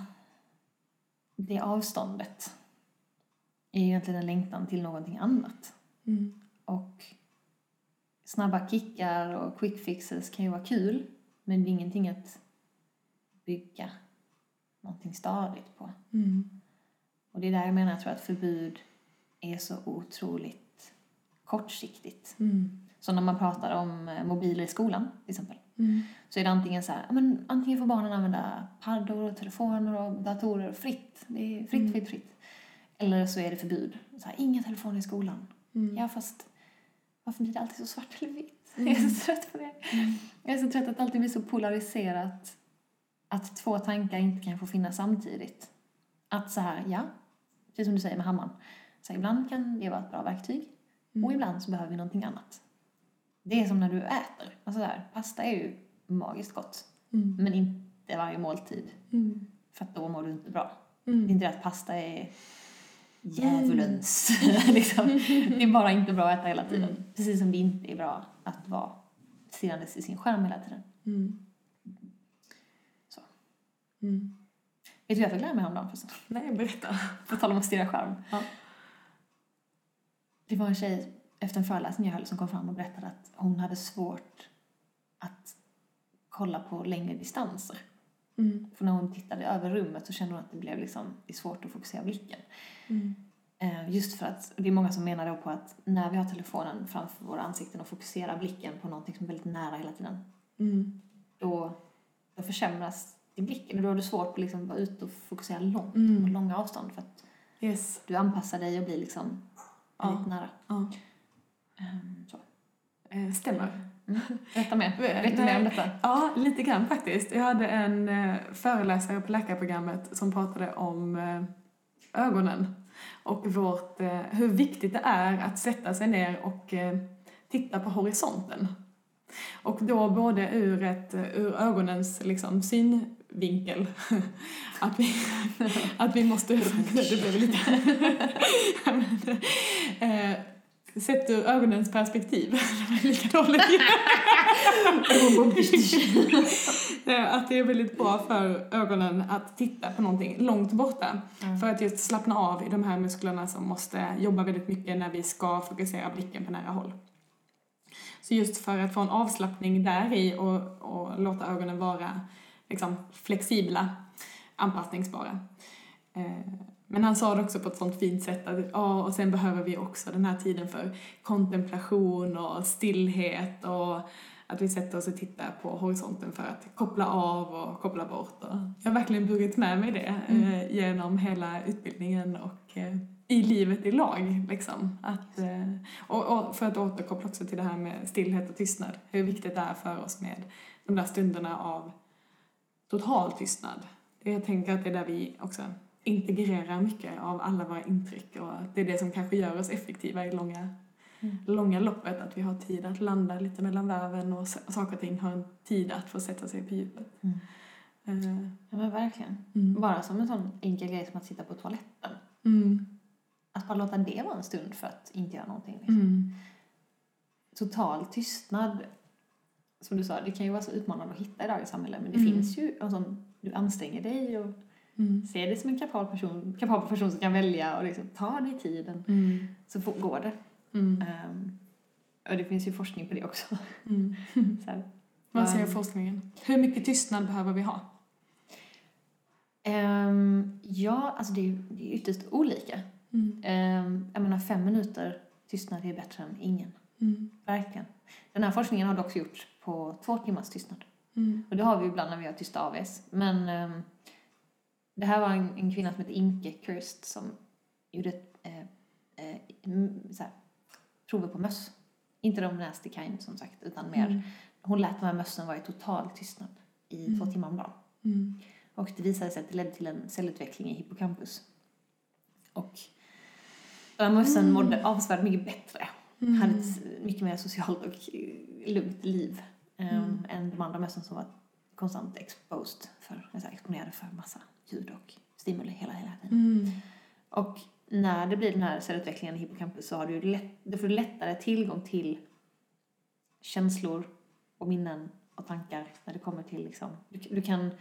det avståndet är ju egentligen en längtan till någonting annat. Mm. Och snabba kickar och quick fixes kan ju vara kul, men det är ingenting att bygga någonting stadigt på. Mm. Och det är där jag menar, jag tror att förbud är så otroligt kortsiktigt. Mm. Så när man pratar om eh, mobiler i skolan till exempel, Mm. så är det antingen så här, men antingen får barnen använda paddor och telefoner och datorer fritt, det är fritt, Mm. fritt, fritt. Eller så är det förbud, så här, inga telefoner i skolan. Mm. Ja, fast varför blir det alltid så svart eller vitt? Jag är så trött på det. Jag är så trött att allting blir så polariserat. Att två tankar inte kan få finnas samtidigt. Att så här, ja, precis som du säger med hammaren. Så ibland kan det vara ett bra verktyg och ibland så behöver vi någonting annat. Det är som när du äter. Alltså så här, pasta är ju magiskt gott. Mm. Men inte varje måltid. Mm. För att då mår du inte bra. Mm. Det är inte det att pasta är djävulens. liksom. Det är bara inte bra att äta hela tiden. Mm. Precis som det inte är bra att vara stirrandes i sin skärm hela tiden. Mm. Så. Vet du vad jag fick lära mig häromdagen förresten? Nej, berätta. På tal om att stirra skärm. Ja. Det var en tjej efter en föreläsning jag höll som kom fram och berättade att hon hade svårt att kolla på längre distanser. Mm. För när hon tittade över rummet så kände hon att det blev liksom, det är svårt att fokusera blicken. Mm. Eh, Just för att det är många som menar då på att när vi har telefonen framför våra ansikten och fokuserar blicken på någonting som är väldigt nära hela tiden, Mm. då, då försämras din blick. Då har du svårt att liksom vara ute och fokusera långt, Mm. på långa avstånd för att Yes. du anpassar dig och blir liksom Ja. väldigt nära. Ja. Ehm, Så. Eh, stämmer. Berätta mer. Vet du mer om detta? Ja, lite grann faktiskt. Jag hade en eh, föreläsare på läkarprogrammet som pratade om eh, ögonen och vårt, eh, hur viktigt det är att sätta sig ner och eh, titta på horisonten. Och då både ur, ett, ur ögonens liksom, synvinkel, att vi, att vi måste... Det blev lite... eh, sett ur ögonens perspektiv. Det var lika dåligt. Eh, att det är väldigt bra för ögonen att titta på någonting långt borta. Mm. För att just slappna av i de här musklerna som måste jobba väldigt mycket när vi ska fokusera blicken på nära håll. Så just för att få en avslappning där i och, och låta ögonen vara liksom, flexibla, anpassningsbara. Eh, men han sa det också på ett sånt fint sätt att ja, och sen behöver vi också den här tiden för kontemplation och stillhet och att vi sätter oss och tittar på horisonten för att koppla av och koppla bort. Och jag har verkligen burit med mig det eh, genom hela utbildningen och eh, i livet i lag. Liksom. Att, eh, och, och för att återkoppla också till det här med stillhet och tystnad. Hur viktigt det är för oss med de där stunderna av total tystnad. Jag tänker att det är där vi också integrerar mycket av alla våra intryck och det är det som kanske gör oss effektiva i långa, Mm. långa loppet. Att vi har tid att landa lite mellan varven och saker och ting har en tid att få sätta sig på djupet. Mm. Eh, Ja men verkligen. mm. Bara som en sån enkel grej som att sitta på toaletten. Mm. Att bara låta det vara en stund för att inte göra någonting. Liksom. Mm. Total tystnad, som du sa, det kan ju vara så utmanande att hitta i dagens samhälle. Men det Mm. finns ju, alltså, du anstränger dig och Mm. ser dig som en kapabel person, kapabel person som kan välja och liksom ta dig tiden. Mm. Så får, går det. Ehm, och det finns ju forskning på det också. Mm. Vad säger forskningen? Hur mycket tystnad behöver vi ha? ehm, ja, alltså det är det är ytterst olika. Um, jag menar fem minuter tystnad är bättre än ingen. Mm. Verkligen. Den här forskningen har dock gjorts på två timmars tystnad. Mm. Och det har vi ibland när vi har tysta AVs. Men ehm, det här var en, en kvinna som heter Inke Kirst som gjorde ett, eh, eh, här, prover på möss. Inte de nasty kind som sagt, utan mer. Mm. Hon lät de här mössen vara i total tystnad i Mm. två timmar om dagen. Mm. Och det visade sig att det ledde till en cellutveckling i hippocampus. Och de här mössen Mm. mådde avsevärt mycket bättre. Mm. Hade ett mycket mer socialt och lugnt liv um, Mm. än de andra mössen som var konstant exposed för, alltså exponerade för massa ljud och stimuli hela, hela tiden. Mm. Och när det blir den här cellutvecklingen i hippocampus så har du lätt, då får du lättare tillgång till känslor och minnen och tankar när det kommer till liksom, du, du kan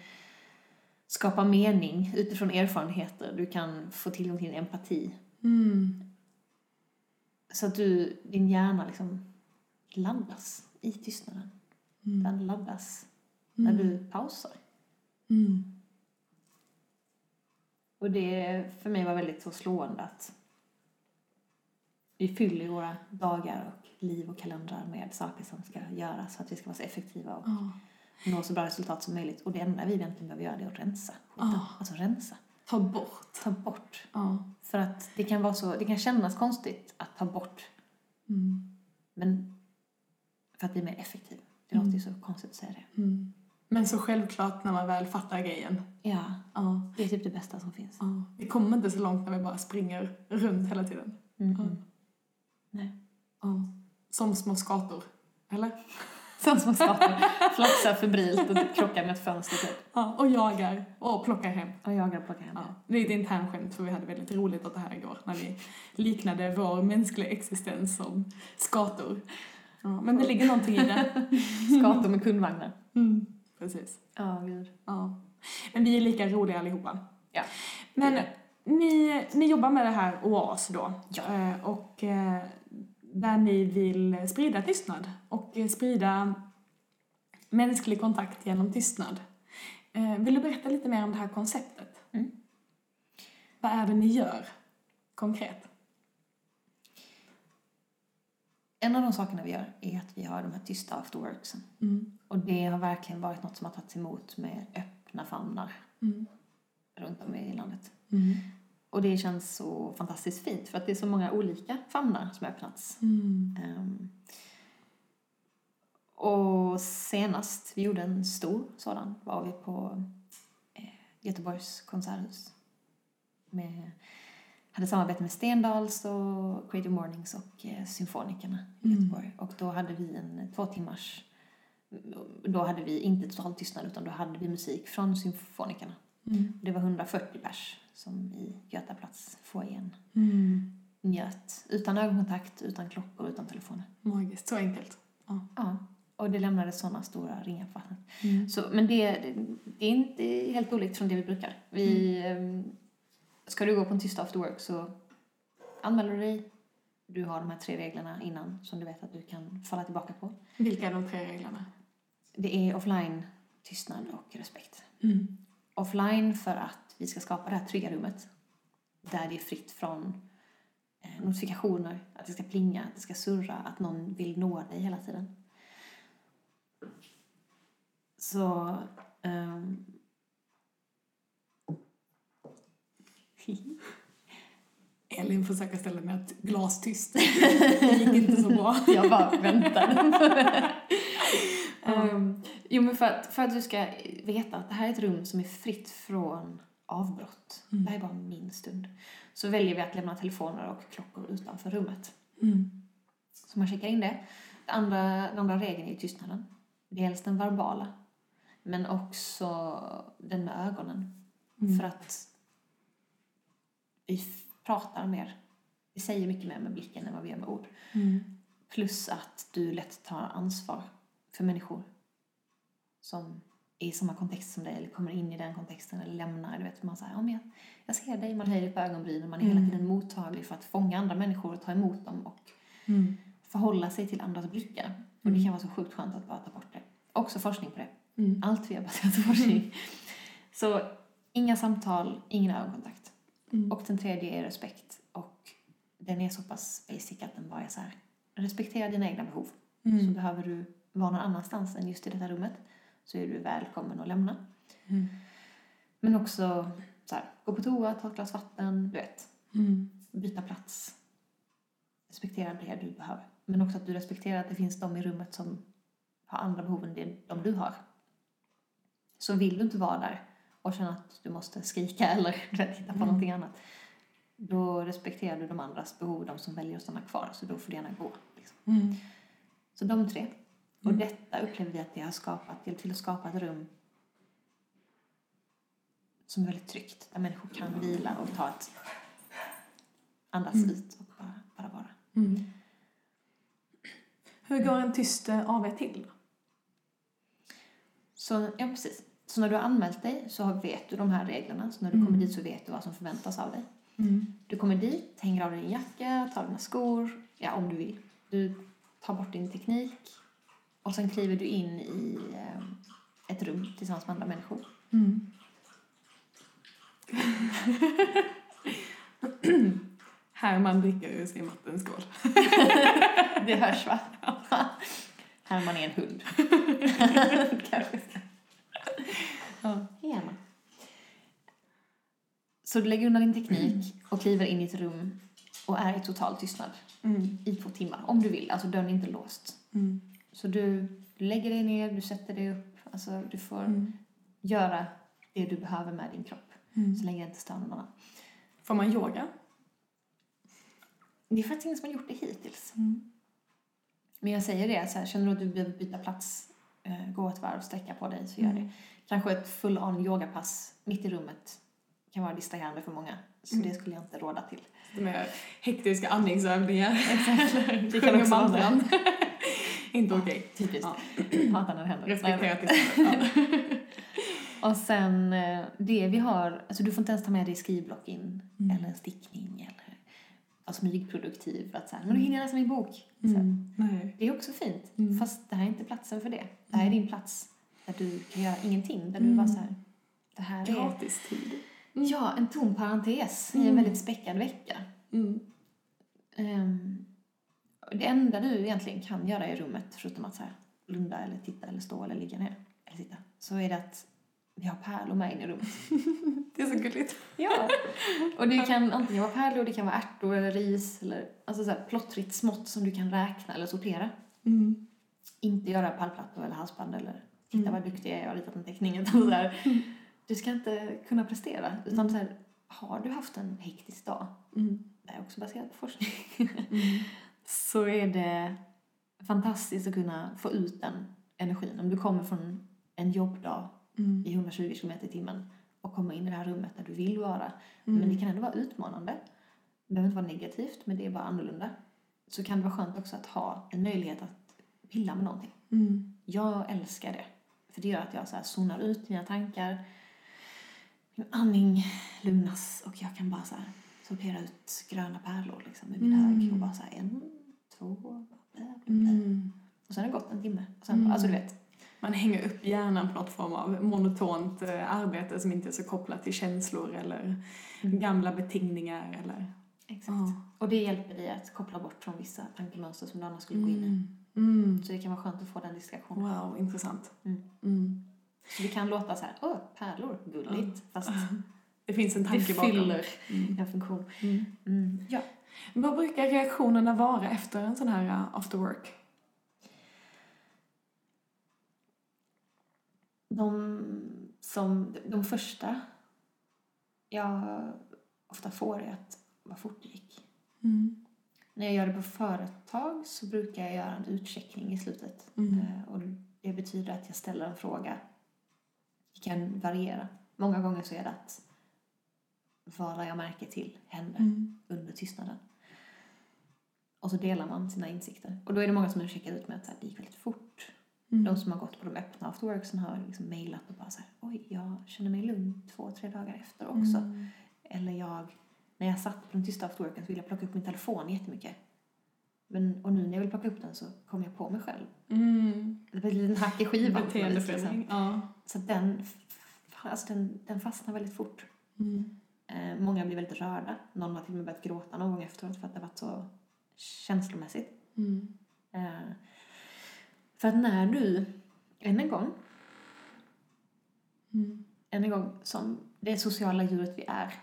skapa mening utifrån erfarenheter, du kan få tillgång till empati. Mm. Så att du, din hjärna liksom laddas i tystnaden. Mm. Den laddas när du pausar. Mm. Och det för mig var väldigt så slående att vi fyller våra dagar och liv och kalendrar med saker som ska göras för att vi ska vara så effektiva och Ja. nå så bra resultat som möjligt. Och det enda vi egentligen behöver göra det är att rensa. Ja. Alltså rensa. Ta bort. Ta bort. Ja. För att det kan vara så, det kan kännas konstigt att ta bort. Mm. Men För att bli mer effektiv. Det låter ju så konstigt att säga det. Mm. Men så självklart när man väl fattar grejen. Ja, Ja. det är typ det bästa som finns. ja. Vi kommer inte så långt när vi bara springer runt hela tiden. Mm. Ja. Nej. Ja. Som små skator. Eller? Som små skator. Flaxar febrilt och typ krockar med ett fönster typ. Ja, och jagar och plockar hem. Och jagar och plockar hem Ja. Det är ett internskämt för vi hade väldigt roligt åt det här igår när vi liknade vår mänskliga existens som skator. Ja, men det ligger någonting i det. Skator med kundvagnar. Mm. Precis. Ja, gud. Ja. Men vi är lika roliga allihopa. Ja. Men ni, ni jobbar med det här OAS då. Ja. Eh, Och eh, där ni vill sprida tystnad och sprida mänsklig kontakt genom tystnad. Eh, Vill du berätta lite mer om det här konceptet? Mm. Vad är det ni gör konkret? En av de sakerna vi gör är att vi har de här tysta afterworksen. Mm. Och det har verkligen varit något som har tagits emot med öppna famnar Mm. runt om i landet. Mm. Och det känns så fantastiskt fint för att det är så många olika famnar som har öppnats. Ehm, och senast vi gjorde en stor sådan var vi på eh, Göteborgs konserthus. Med, hade samarbete med Stendals och Creative Mornings och eh, Symfonikerna i Mm. Göteborg. Och då hade vi en två timmars då hade vi inte total tystnad utan då hade vi musik från Symfonikerna. Mm. Det var 140 pers som i Götaplats foajén Mm. njöt. Utan ögonkontakt, utan klockor, utan telefoner. Magiskt, så enkelt. Ja, och det lämnade sådana stora ringar på vattnet. Mm. Så, men det, det är inte helt olikt från det vi brukar. Vi, Mm. Ska du gå på en tyst after work så anmäler du dig. Du har de här tre reglerna innan som du vet att du kan falla tillbaka på. Vilka är de tre reglerna? Det är offline, tystnad och respekt. Mm. Offline för att vi ska skapa det här trygga rummet där det är fritt från eh, notifikationer, att det ska plinga, att det ska surra, att någon vill nå dig hela tiden. Så... ehm, Elin försöker ställa mig ett glas tyst. Det gick inte så bra. jag bara väntar. Ehm, jo, men för att, för att du ska veta att det här är ett rum som är fritt från avbrott. Mm. Det här är bara min stund. Så väljer vi att lämna telefoner och klockor utanför rummet. Mm. Så man checkar in det. Den andra, den andra regeln är tystnaden. Dels den verbala, men också den med ögonen. Mm. För att vi pratar mer. Vi säger mycket mer med blicken än vad vi gör med ord. Mm. Plus att du lätt tar ansvar för människor som är i samma kontext som dig eller kommer in i den kontexten eller lämnar. Du vet, man säger, ja, men jag, jag ser dig, man höjer på ögonbrynen, man är hela Mm. tiden mottaglig för att fånga andra människor och ta emot dem och Mm. förhålla sig till andras blickar. Och det Mm. kan vara så sjukt skönt att bara ta bort det. Också forskning på det. Mm. Allt vi har baserat på forskning. Så inga samtal, ingen ögonkontakt. Mm. Och den tredje är respekt. Och den är så pass basic att den bara är så här. Respektera dina egna behov. Så Mm. behöver du vara någon annanstans än just i detta rummet så är du välkommen att lämna. Mm. Men också så här, gå på toa, ta ett glas vatten, du vet. Mm. Byta plats. Respektera det du behöver. Men också att du respekterar att det finns de i rummet som har andra behov än de du har. Så vill du inte vara där och känna att du måste skrika eller hitta på Mm. någonting annat. Då respekterar du de andras behov, de som väljer att stanna kvar. Så då får du gärna gå. Liksom. Mm. Så de tre. Och Mm. detta upplever vi att det har skapat, till att skapa ett rum som är väldigt tryggt. Där människor kan vila och ta ett andas Mm. ut och bara, bara vara. Mm. Hur går en tyst eh, AV till? Så, ja precis. Så när du har anmält dig så vet du de här reglerna. Så när du Mm. kommer dit så vet du vad som förväntas av dig. Mm. Du kommer dit, hänger av dig din jacka, tar dina skor, ja om du vill. Du tar bort din teknik och sen kliver du in i eh, ett rum tillsammans med andra människor. Mm. Herman dricker ur sin vattenskål. Det hörs va? Herman är en hund. Kanske. Ja. Herman. Så du lägger undan din teknik och kliver in i ett rum och är i total tystnad Mm. i två timmar. Om du vill, alltså dörren är inte låst. Mm. Så du lägger dig ner, du sätter dig upp. Alltså du får Mm. göra det du behöver med din kropp. Mm. Så länge det inte stör någon annan. Får man yoga? Det är faktiskt ingen som har gjort det hittills. Mm. Men jag säger det, så här, känner du att du behöver byta plats, eh, gå ett varv, sträcka på dig, så gör Mm. det. Kanske ett full-on yogapass mitt i rummet kan vara distraherande för många. Så Mm. det skulle jag inte råda till. Är hektiska andningsövningar. Det kan också vara det. Inte okej. Typiskt. Ja. Hatar när det händer. Respektera. Ja. Och sen eh, det vi har, alltså du får inte ens ta med dig skrivblock in, Mm. eller en stickning, eller vara smygproduktiv. Att så här, men då hinner jag läsa min bok. Mm. Det är också fint, Mm. fast det här är inte platsen för det. Det här är din plats där du kan göra ingenting, där du Mm. bara så här, det här är... Gratis tid. Ja, en tom parentes i en Mm. väldigt späckad vecka. Mm. Och det enda du egentligen kan göra i rummet, förutom att så här, blunda eller titta eller stå eller ligga ner eller sitta, så är det att vi har pärlor med in i rummet. Det är så gulligt. Ja. Och det kan antingen vara pärlor, det kan vara ärtor eller ris eller alltså så här plottrigt smått som du kan räkna eller sortera. Mm. Inte göra pärlplattor eller halsband eller titta Mm. vad duktig jag är, jag har ritat en teckning. Utan så här, du ska inte kunna prestera. Utan så här, har du haft en hektisk dag, Mm. det är också baserat på forskning, Mm. så är det fantastiskt att kunna få ut den energin. Om du kommer från en jobbdag Mm. i 120 km i timmen och kommer in i det här rummet där du vill vara. Mm. Men det kan ändå vara utmanande. Det behöver inte vara negativt, men det är bara annorlunda. Så kan det vara skönt också att ha en möjlighet att pilla med någonting. Mm. Jag älskar det. För det gör att jag så här zonar ut mina tankar. Min andning lugnas och jag kan bara så här sortera ut gröna pärlor liksom i min Mm. hög. Och bara så här en, två, bla, bla, bla. Mm. Och sen har det gått en timme. Och sen, Mm. Alltså du vet. Man hänger upp hjärnan på något form av monotont eh, arbete som inte är så kopplat till känslor eller Mm. gamla betingningar eller... Exakt. Ja. Och det hjälper dig att koppla bort från vissa tankemönster som du annars skulle gå in i. Mm. Så det kan vara skönt att få den distraktionen. Wow, intressant. Mm. Mm. Så det kan låta så här, åh, pärlor, gulligt. Fast Det finns en det tanke bakom. fyller Mm. en funktion. Mm. Mm. Ja. Vad brukar reaktionerna vara efter en sån här uh, after work? De, som, de första jag ofta får är att vad fort det gick. Mm. När jag gör det på företag så brukar jag göra en utcheckning i slutet. Mm. Eh, Och det betyder att jag ställer en fråga. Det kan variera. Många gånger så är det att vad la jag märke till hände Mm. under tystnaden. Och så delar man sina insikter. Och då är det många som har checkat ut med att det gick väldigt fort. Mm. De som har gått på de öppna afterworksen har liksom mejlat och bara så här, oj, jag känner mig lugn två, tre dagar efter också. Mm. Eller jag, när jag satt på den tysta afterworken så ville jag plocka upp min telefon jättemycket. Men, och nu när jag vill plocka upp den så kommer jag på mig själv. Mm. Det blir en hack i skivan. vis, liksom. Beteendeförändring. Ja. Så den, alltså den, den fastnar väldigt fort. Mm. Eh, många blir väldigt rörda. Någon har till och med börjat gråta någon gång efteråt för att det har varit så känslomässigt. Mm. Eh, för att när du, än en gång, Mm. än en gång som det sociala djuret vi är.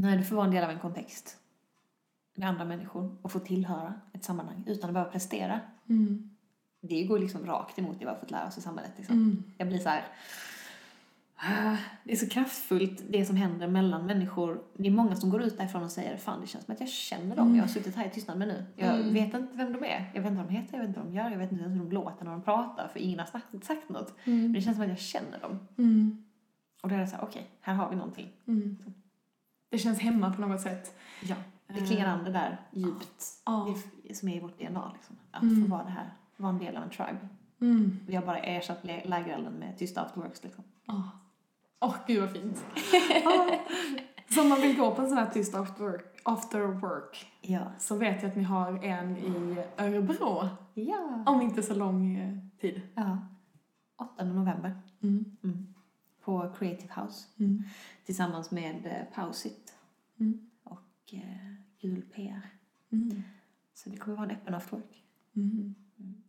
När du får vara en del av en kontext med andra människor och få tillhöra ett sammanhang utan att behöva prestera. Mm. Det går liksom rakt emot det vi har fått lära oss i samhället. Liksom. Mm. Jag blir så här. "Ah, Det är så kraftfullt det som händer mellan människor. Det är många som går ut därifrån och säger fan det känns som att jag känner dem. Jag har suttit här i tystnad med nu. Jag Mm. vet inte vem de är. Jag vet inte vad de heter, jag vet inte vad de gör, jag vet inte ens hur de låter när de pratar för ingen har sagt, sagt något. Men Mm. det känns som att jag känner dem. Mm. Och då är det så här, okej, här har vi någonting. Det känns hemma på något sätt. Ja, det klingar an det där djupt. Ja. Som är i vårt DNA liksom. Att Mm. få vara det här, vara en del av en tribe. Mm. Vi har bara ersatt lä- lägerelden med tysta afterworks liksom. Åh, oh, gud vad fint. Ah. Så om man vill gå på en sån här tyst after work, after work Ja. så vet jag att ni har en i Örebro Ja. om inte så lång eh, tid. Ja. 8 november. Mm. Mm. På Creative House. Mm. Tillsammans med eh, Pausit Mm. och eh, Gul PR. Mm. Så det kommer vara en öppen afterwork. Mm.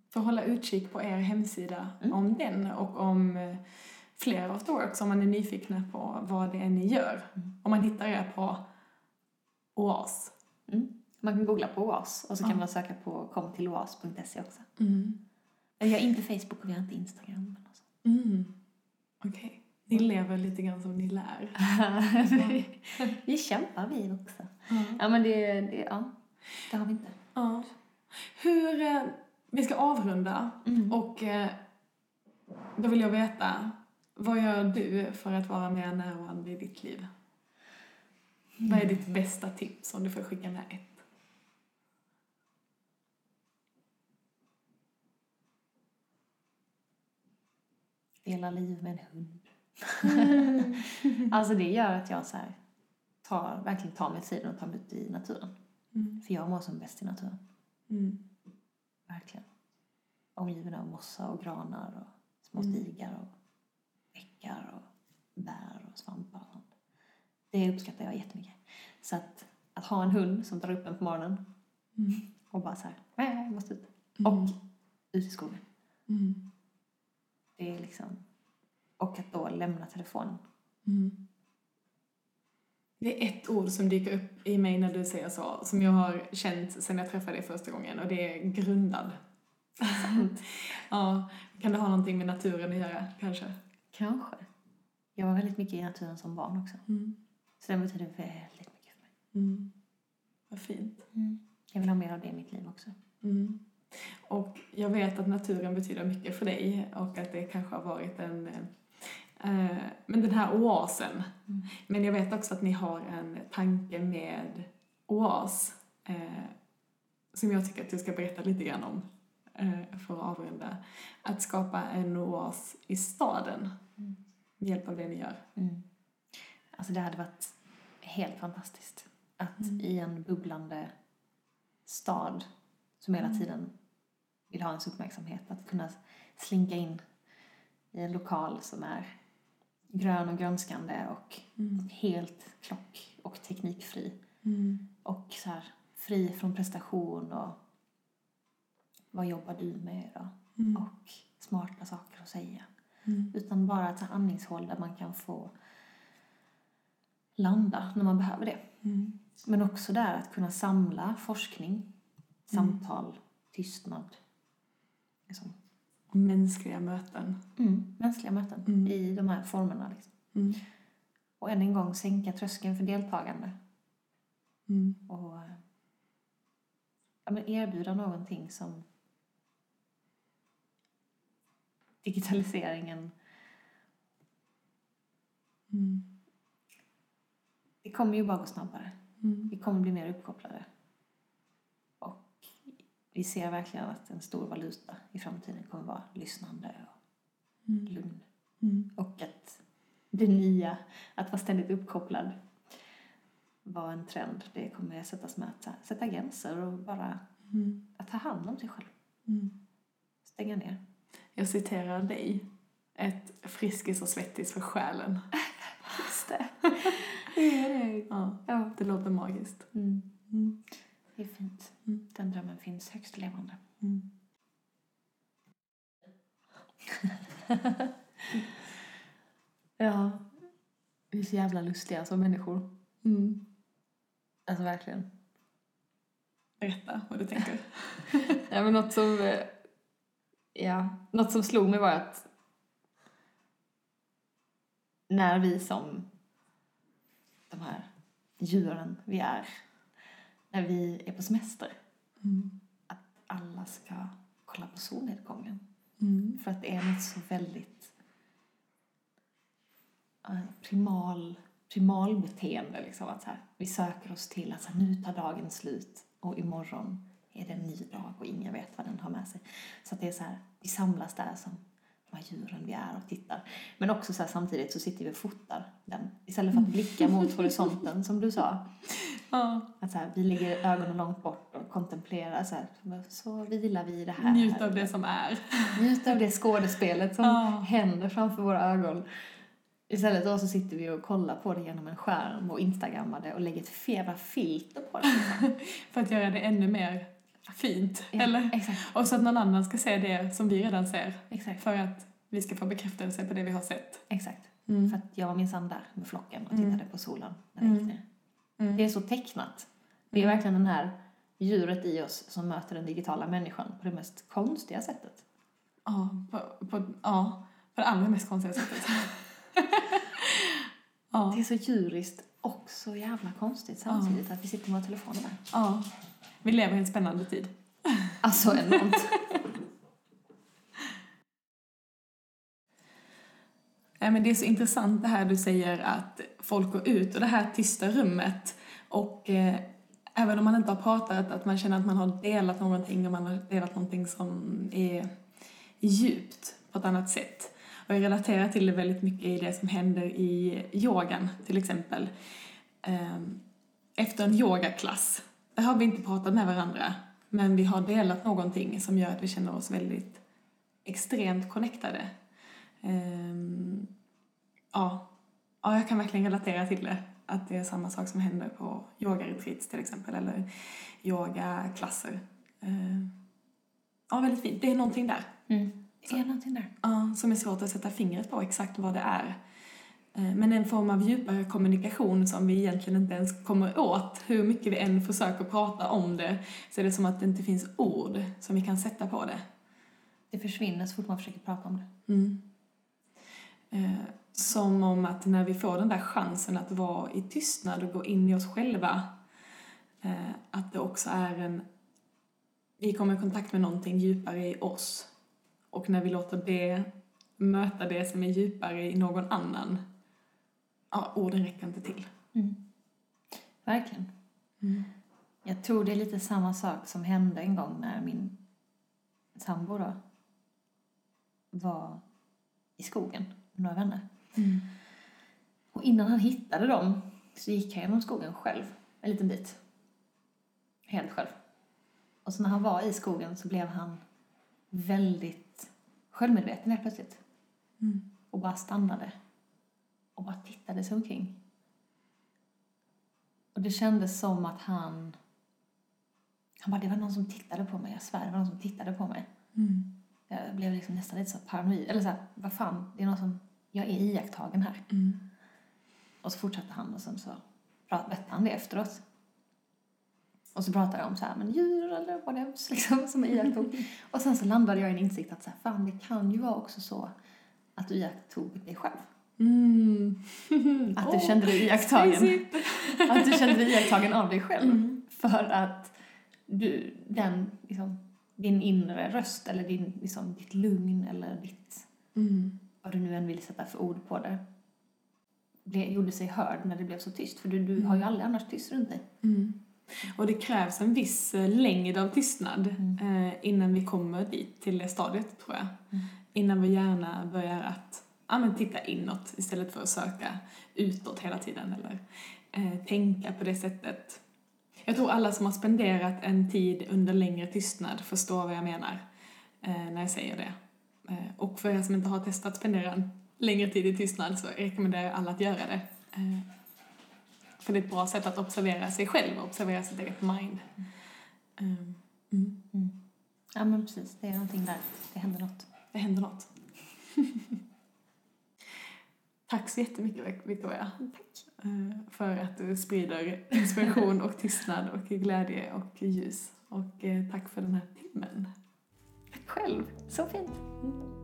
För hålla utkik på er hemsida Mm. om den och om eh, fler afterworks om man är nyfikna på vad det är ni gör. Mm. Om man hittar er på OAS. Mm. Man kan googla på OAS och så kan man söka på komtilloas.se också. Mm. Vi har inte Facebook och vi har inte Instagram. Men alltså. Mm. Okej. Ni lever lite grann som ni lär. vi, vi kämpar vi också. Ja men det, det, ja, det har vi inte. Ja. Hur... Eh, vi ska avrunda Mm. och eh, då vill jag veta, vad gör du för att vara mer närvarande i ditt liv? Vad är ditt bästa tips om du får skicka med ett? Dela liv med en hund. alltså det gör att jag så här, tar, verkligen tar mig tiden och tar mig ut i naturen. Mm. För jag mår som bäst i naturen. Mm. Verkligen. Omgiven av mossa och granar och små Mm. stigar och bäckar och bär och svampar och sånt. Det uppskattar jag jättemycket. Så att, att ha en hund som drar upp en på morgonen Mm. och bara så här, "Äh, jag måste ut. Mm. Och ut i skogen. Mm. Det är liksom, och att då lämna telefonen. Mm. Det är ett ord som dyker upp i mig när du säger så, som jag har känt sedan jag träffade dig första gången och det är grundad. ja, kan det ha någonting med naturen att göra kanske? Kanske. Jag var väldigt mycket i naturen som barn också. Mm. Så den betyder väldigt mycket för mig. Mm. Vad fint. Jag vill ha mer av det i mitt liv också. Mm. Och jag vet att naturen betyder mycket för dig och att det kanske har varit en eh, men den här oasen. Mm. Men jag vet också att ni har en tanke med oas eh, som jag tycker att du ska berätta lite grann om eh, för att avrunda. Att skapa en oas i staden Mm. med hjälp av det ni gör. Mm. Alltså det hade varit helt fantastiskt att Mm. i en bubblande stad som hela Mm. tiden vill ha ens uppmärksamhet, att kunna slinka in i en lokal som är grön och grönskande och Mm. helt klock och teknikfri Mm. och så här fri från prestation och vad jobbar du med idag? Mm. Och smarta saker att säga. Mm. Utan bara ett andningshåll där man kan få landa när man behöver det. Mm. Men också där att kunna samla forskning, samtal, tystnad. Liksom. Mänskliga möten. Mm, mänskliga möten Mm. i de här formerna. Liksom. Mm. Och än en gång sänka tröskeln för deltagande Mm. och eh, ja, men erbjuda någonting som digitaliseringen Mm. Det kommer ju bara gå snabbare. Mm. Vi kommer bli mer uppkopplade. Vi ser verkligen att en stor valuta i framtiden kommer vara lyssnande och Mm. lugn. Mm. Och att det nya, att vara ständigt uppkopplad, var en trend. Det kommer sättas med att sätta gränser och bara Mm. att ta hand om sig själv. Mm. Stänga ner. Jag citerar dig. Ett friskis och svettis för själen. Just det. det det. Ja, Ja. det låter magiskt. Mm. Det är fint. Mm. Den drömmen finns högst levande. Mm. Ja. Vi är så jävla lustiga som människor. Mm. Alltså verkligen. Berätta vad du tänker. Ja, men något som, eh, ja, något som slog mig var att när vi som de här djuren vi är, när vi är på semester, Mm. att alla ska kolla på solnedgången. Mm. För att det är något så väldigt eh, primal, primalbeteende. Liksom, att så här, vi söker oss till att så här, nu tar dagen slut och imorgon är det en ny dag och ingen vet vad den har med sig. Så att det är så här, vi samlas där som här djuren vi är och tittar. Men också så här, samtidigt så sitter vi och fotar den. Istället för att blicka mot horisonten som du sa. Ja. Att så här, vi lägger ögonen långt bort och kontemplerar så här, så vilar vi i det här. Njut av det som är. Njuta av det skådespelet som Ja. händer framför våra ögon. Istället då så sitter vi och kollar på det genom en skärm och instagrammar det och lägger ett fera filter på det. För att göra det ännu mer fint. Ja, Eller? Exakt, Och så att någon annan ska se det som vi redan ser. exakt, För att vi ska få bekräftelse på det vi har sett. exakt. Mm. För att jag var minsann där med flocken och Mm. tittade på solen när det gick Mm. ner. Mm. Det är så tecknat. Det är verkligen den här djuret i oss som möter den digitala människan på det mest konstiga sättet. Ja, på, på, ja, på det allra mest konstiga sättet. ja, Det är så djuriskt och så jävla konstigt samtidigt att vi sitter med där. ja. Vi lever i en spännande tid. Alltså enormt. Nej, men det är så intressant det här du säger att folk går ut och det här tysta rummet och eh, även om man inte har pratat, att man känner att man har delat någonting och man har delat någonting som är djupt på ett annat sätt. Och jag relaterar till det väldigt mycket i det som händer i yogan till exempel. Ehm, Efter en yogaklass, har vi inte pratat med varandra men vi har delat någonting som gör att vi känner oss väldigt extremt connectade. Ehm, ja. ja, jag kan verkligen relatera till det. Att det är samma sak som händer på yogaretreats till exempel, eller yogaklasser. Ehm, ja, väldigt fint. Det är någonting där. Mm. Det är någonting där. Ja, som är svårt att sätta fingret på exakt vad det är. Eh, Men en form av djupare kommunikation som vi egentligen inte ens kommer åt. Hur mycket vi än försöker prata om det så är det som att det inte finns ord som vi kan sätta på det. Det försvinner så fort man försöker prata om det. Mm. Eh, Som om att när vi får den där chansen att vara i tystnad och gå in i oss själva eh, att det också är en... Vi kommer i kontakt med någonting djupare i oss. Och när vi låter det möta det som är djupare i någon annan, ja, orden räcker inte till. Verkligen. Jag tror det är lite samma sak som hände en gång när min sambo då var i skogen med några vänner. Och innan han hittade dem så gick han genom skogen själv, en liten bit. Helt själv. Och så när han var i skogen så blev han väldigt självmedveten helt plötsligt. Och bara stannade. Och bara tittade sig omkring. Och det kändes som att han... Han bara, det var någon som tittade på mig, jag svär, det var någon som tittade på mig. Jag blev liksom nästan lite så paranoid. Eller så här, vad fan, det är någon som... Jag är iakttagen här. Och så fortsatte han och sen så berättade han det efteråt. Och så pratade jag om så här, men djur eller vad det är liksom, som jag iakttog. och sen så landade jag i en insikt att så här, fan, det kan ju vara också så att du iakttog dig själv. Mm. Att du Åh, kände dig iakttagen. Att du kände dig iakttagen av dig själv. Mm. För att du, den, liksom, din inre röst eller din, liksom, ditt lugn eller ditt, Mm. vad du nu än vill sätta för ord på det, ble, gjorde sig hörd när det blev så tyst. För du, du har ju aldrig annars tyst runt dig. Mm. Och det krävs en viss eh, längd av tystnad eh, innan vi kommer dit, till det stadiet tror jag. Innan vi gärna börjar att ja, men titta inåt istället för att söka utåt hela tiden eller eh, tänka på det sättet. Jag tror alla som har spenderat en tid under längre tystnad förstår vad jag menar eh, när jag säger det. Eh, och för er som inte har testat att spendera en längre tid i tystnad så rekommenderar jag alla att göra det. Eh, för det är ett bra sätt att observera sig själv och observera sitt eget mind. Um, mm. Ja men precis, det är någonting där. Det händer något. Det händer något. Tack så jättemycket Victoria. Tack. Eh, för att du sprider inspiration och tystnad och glädje och ljus. Och eh, tack för den här timmen. Tack själv. Så fint. Mm.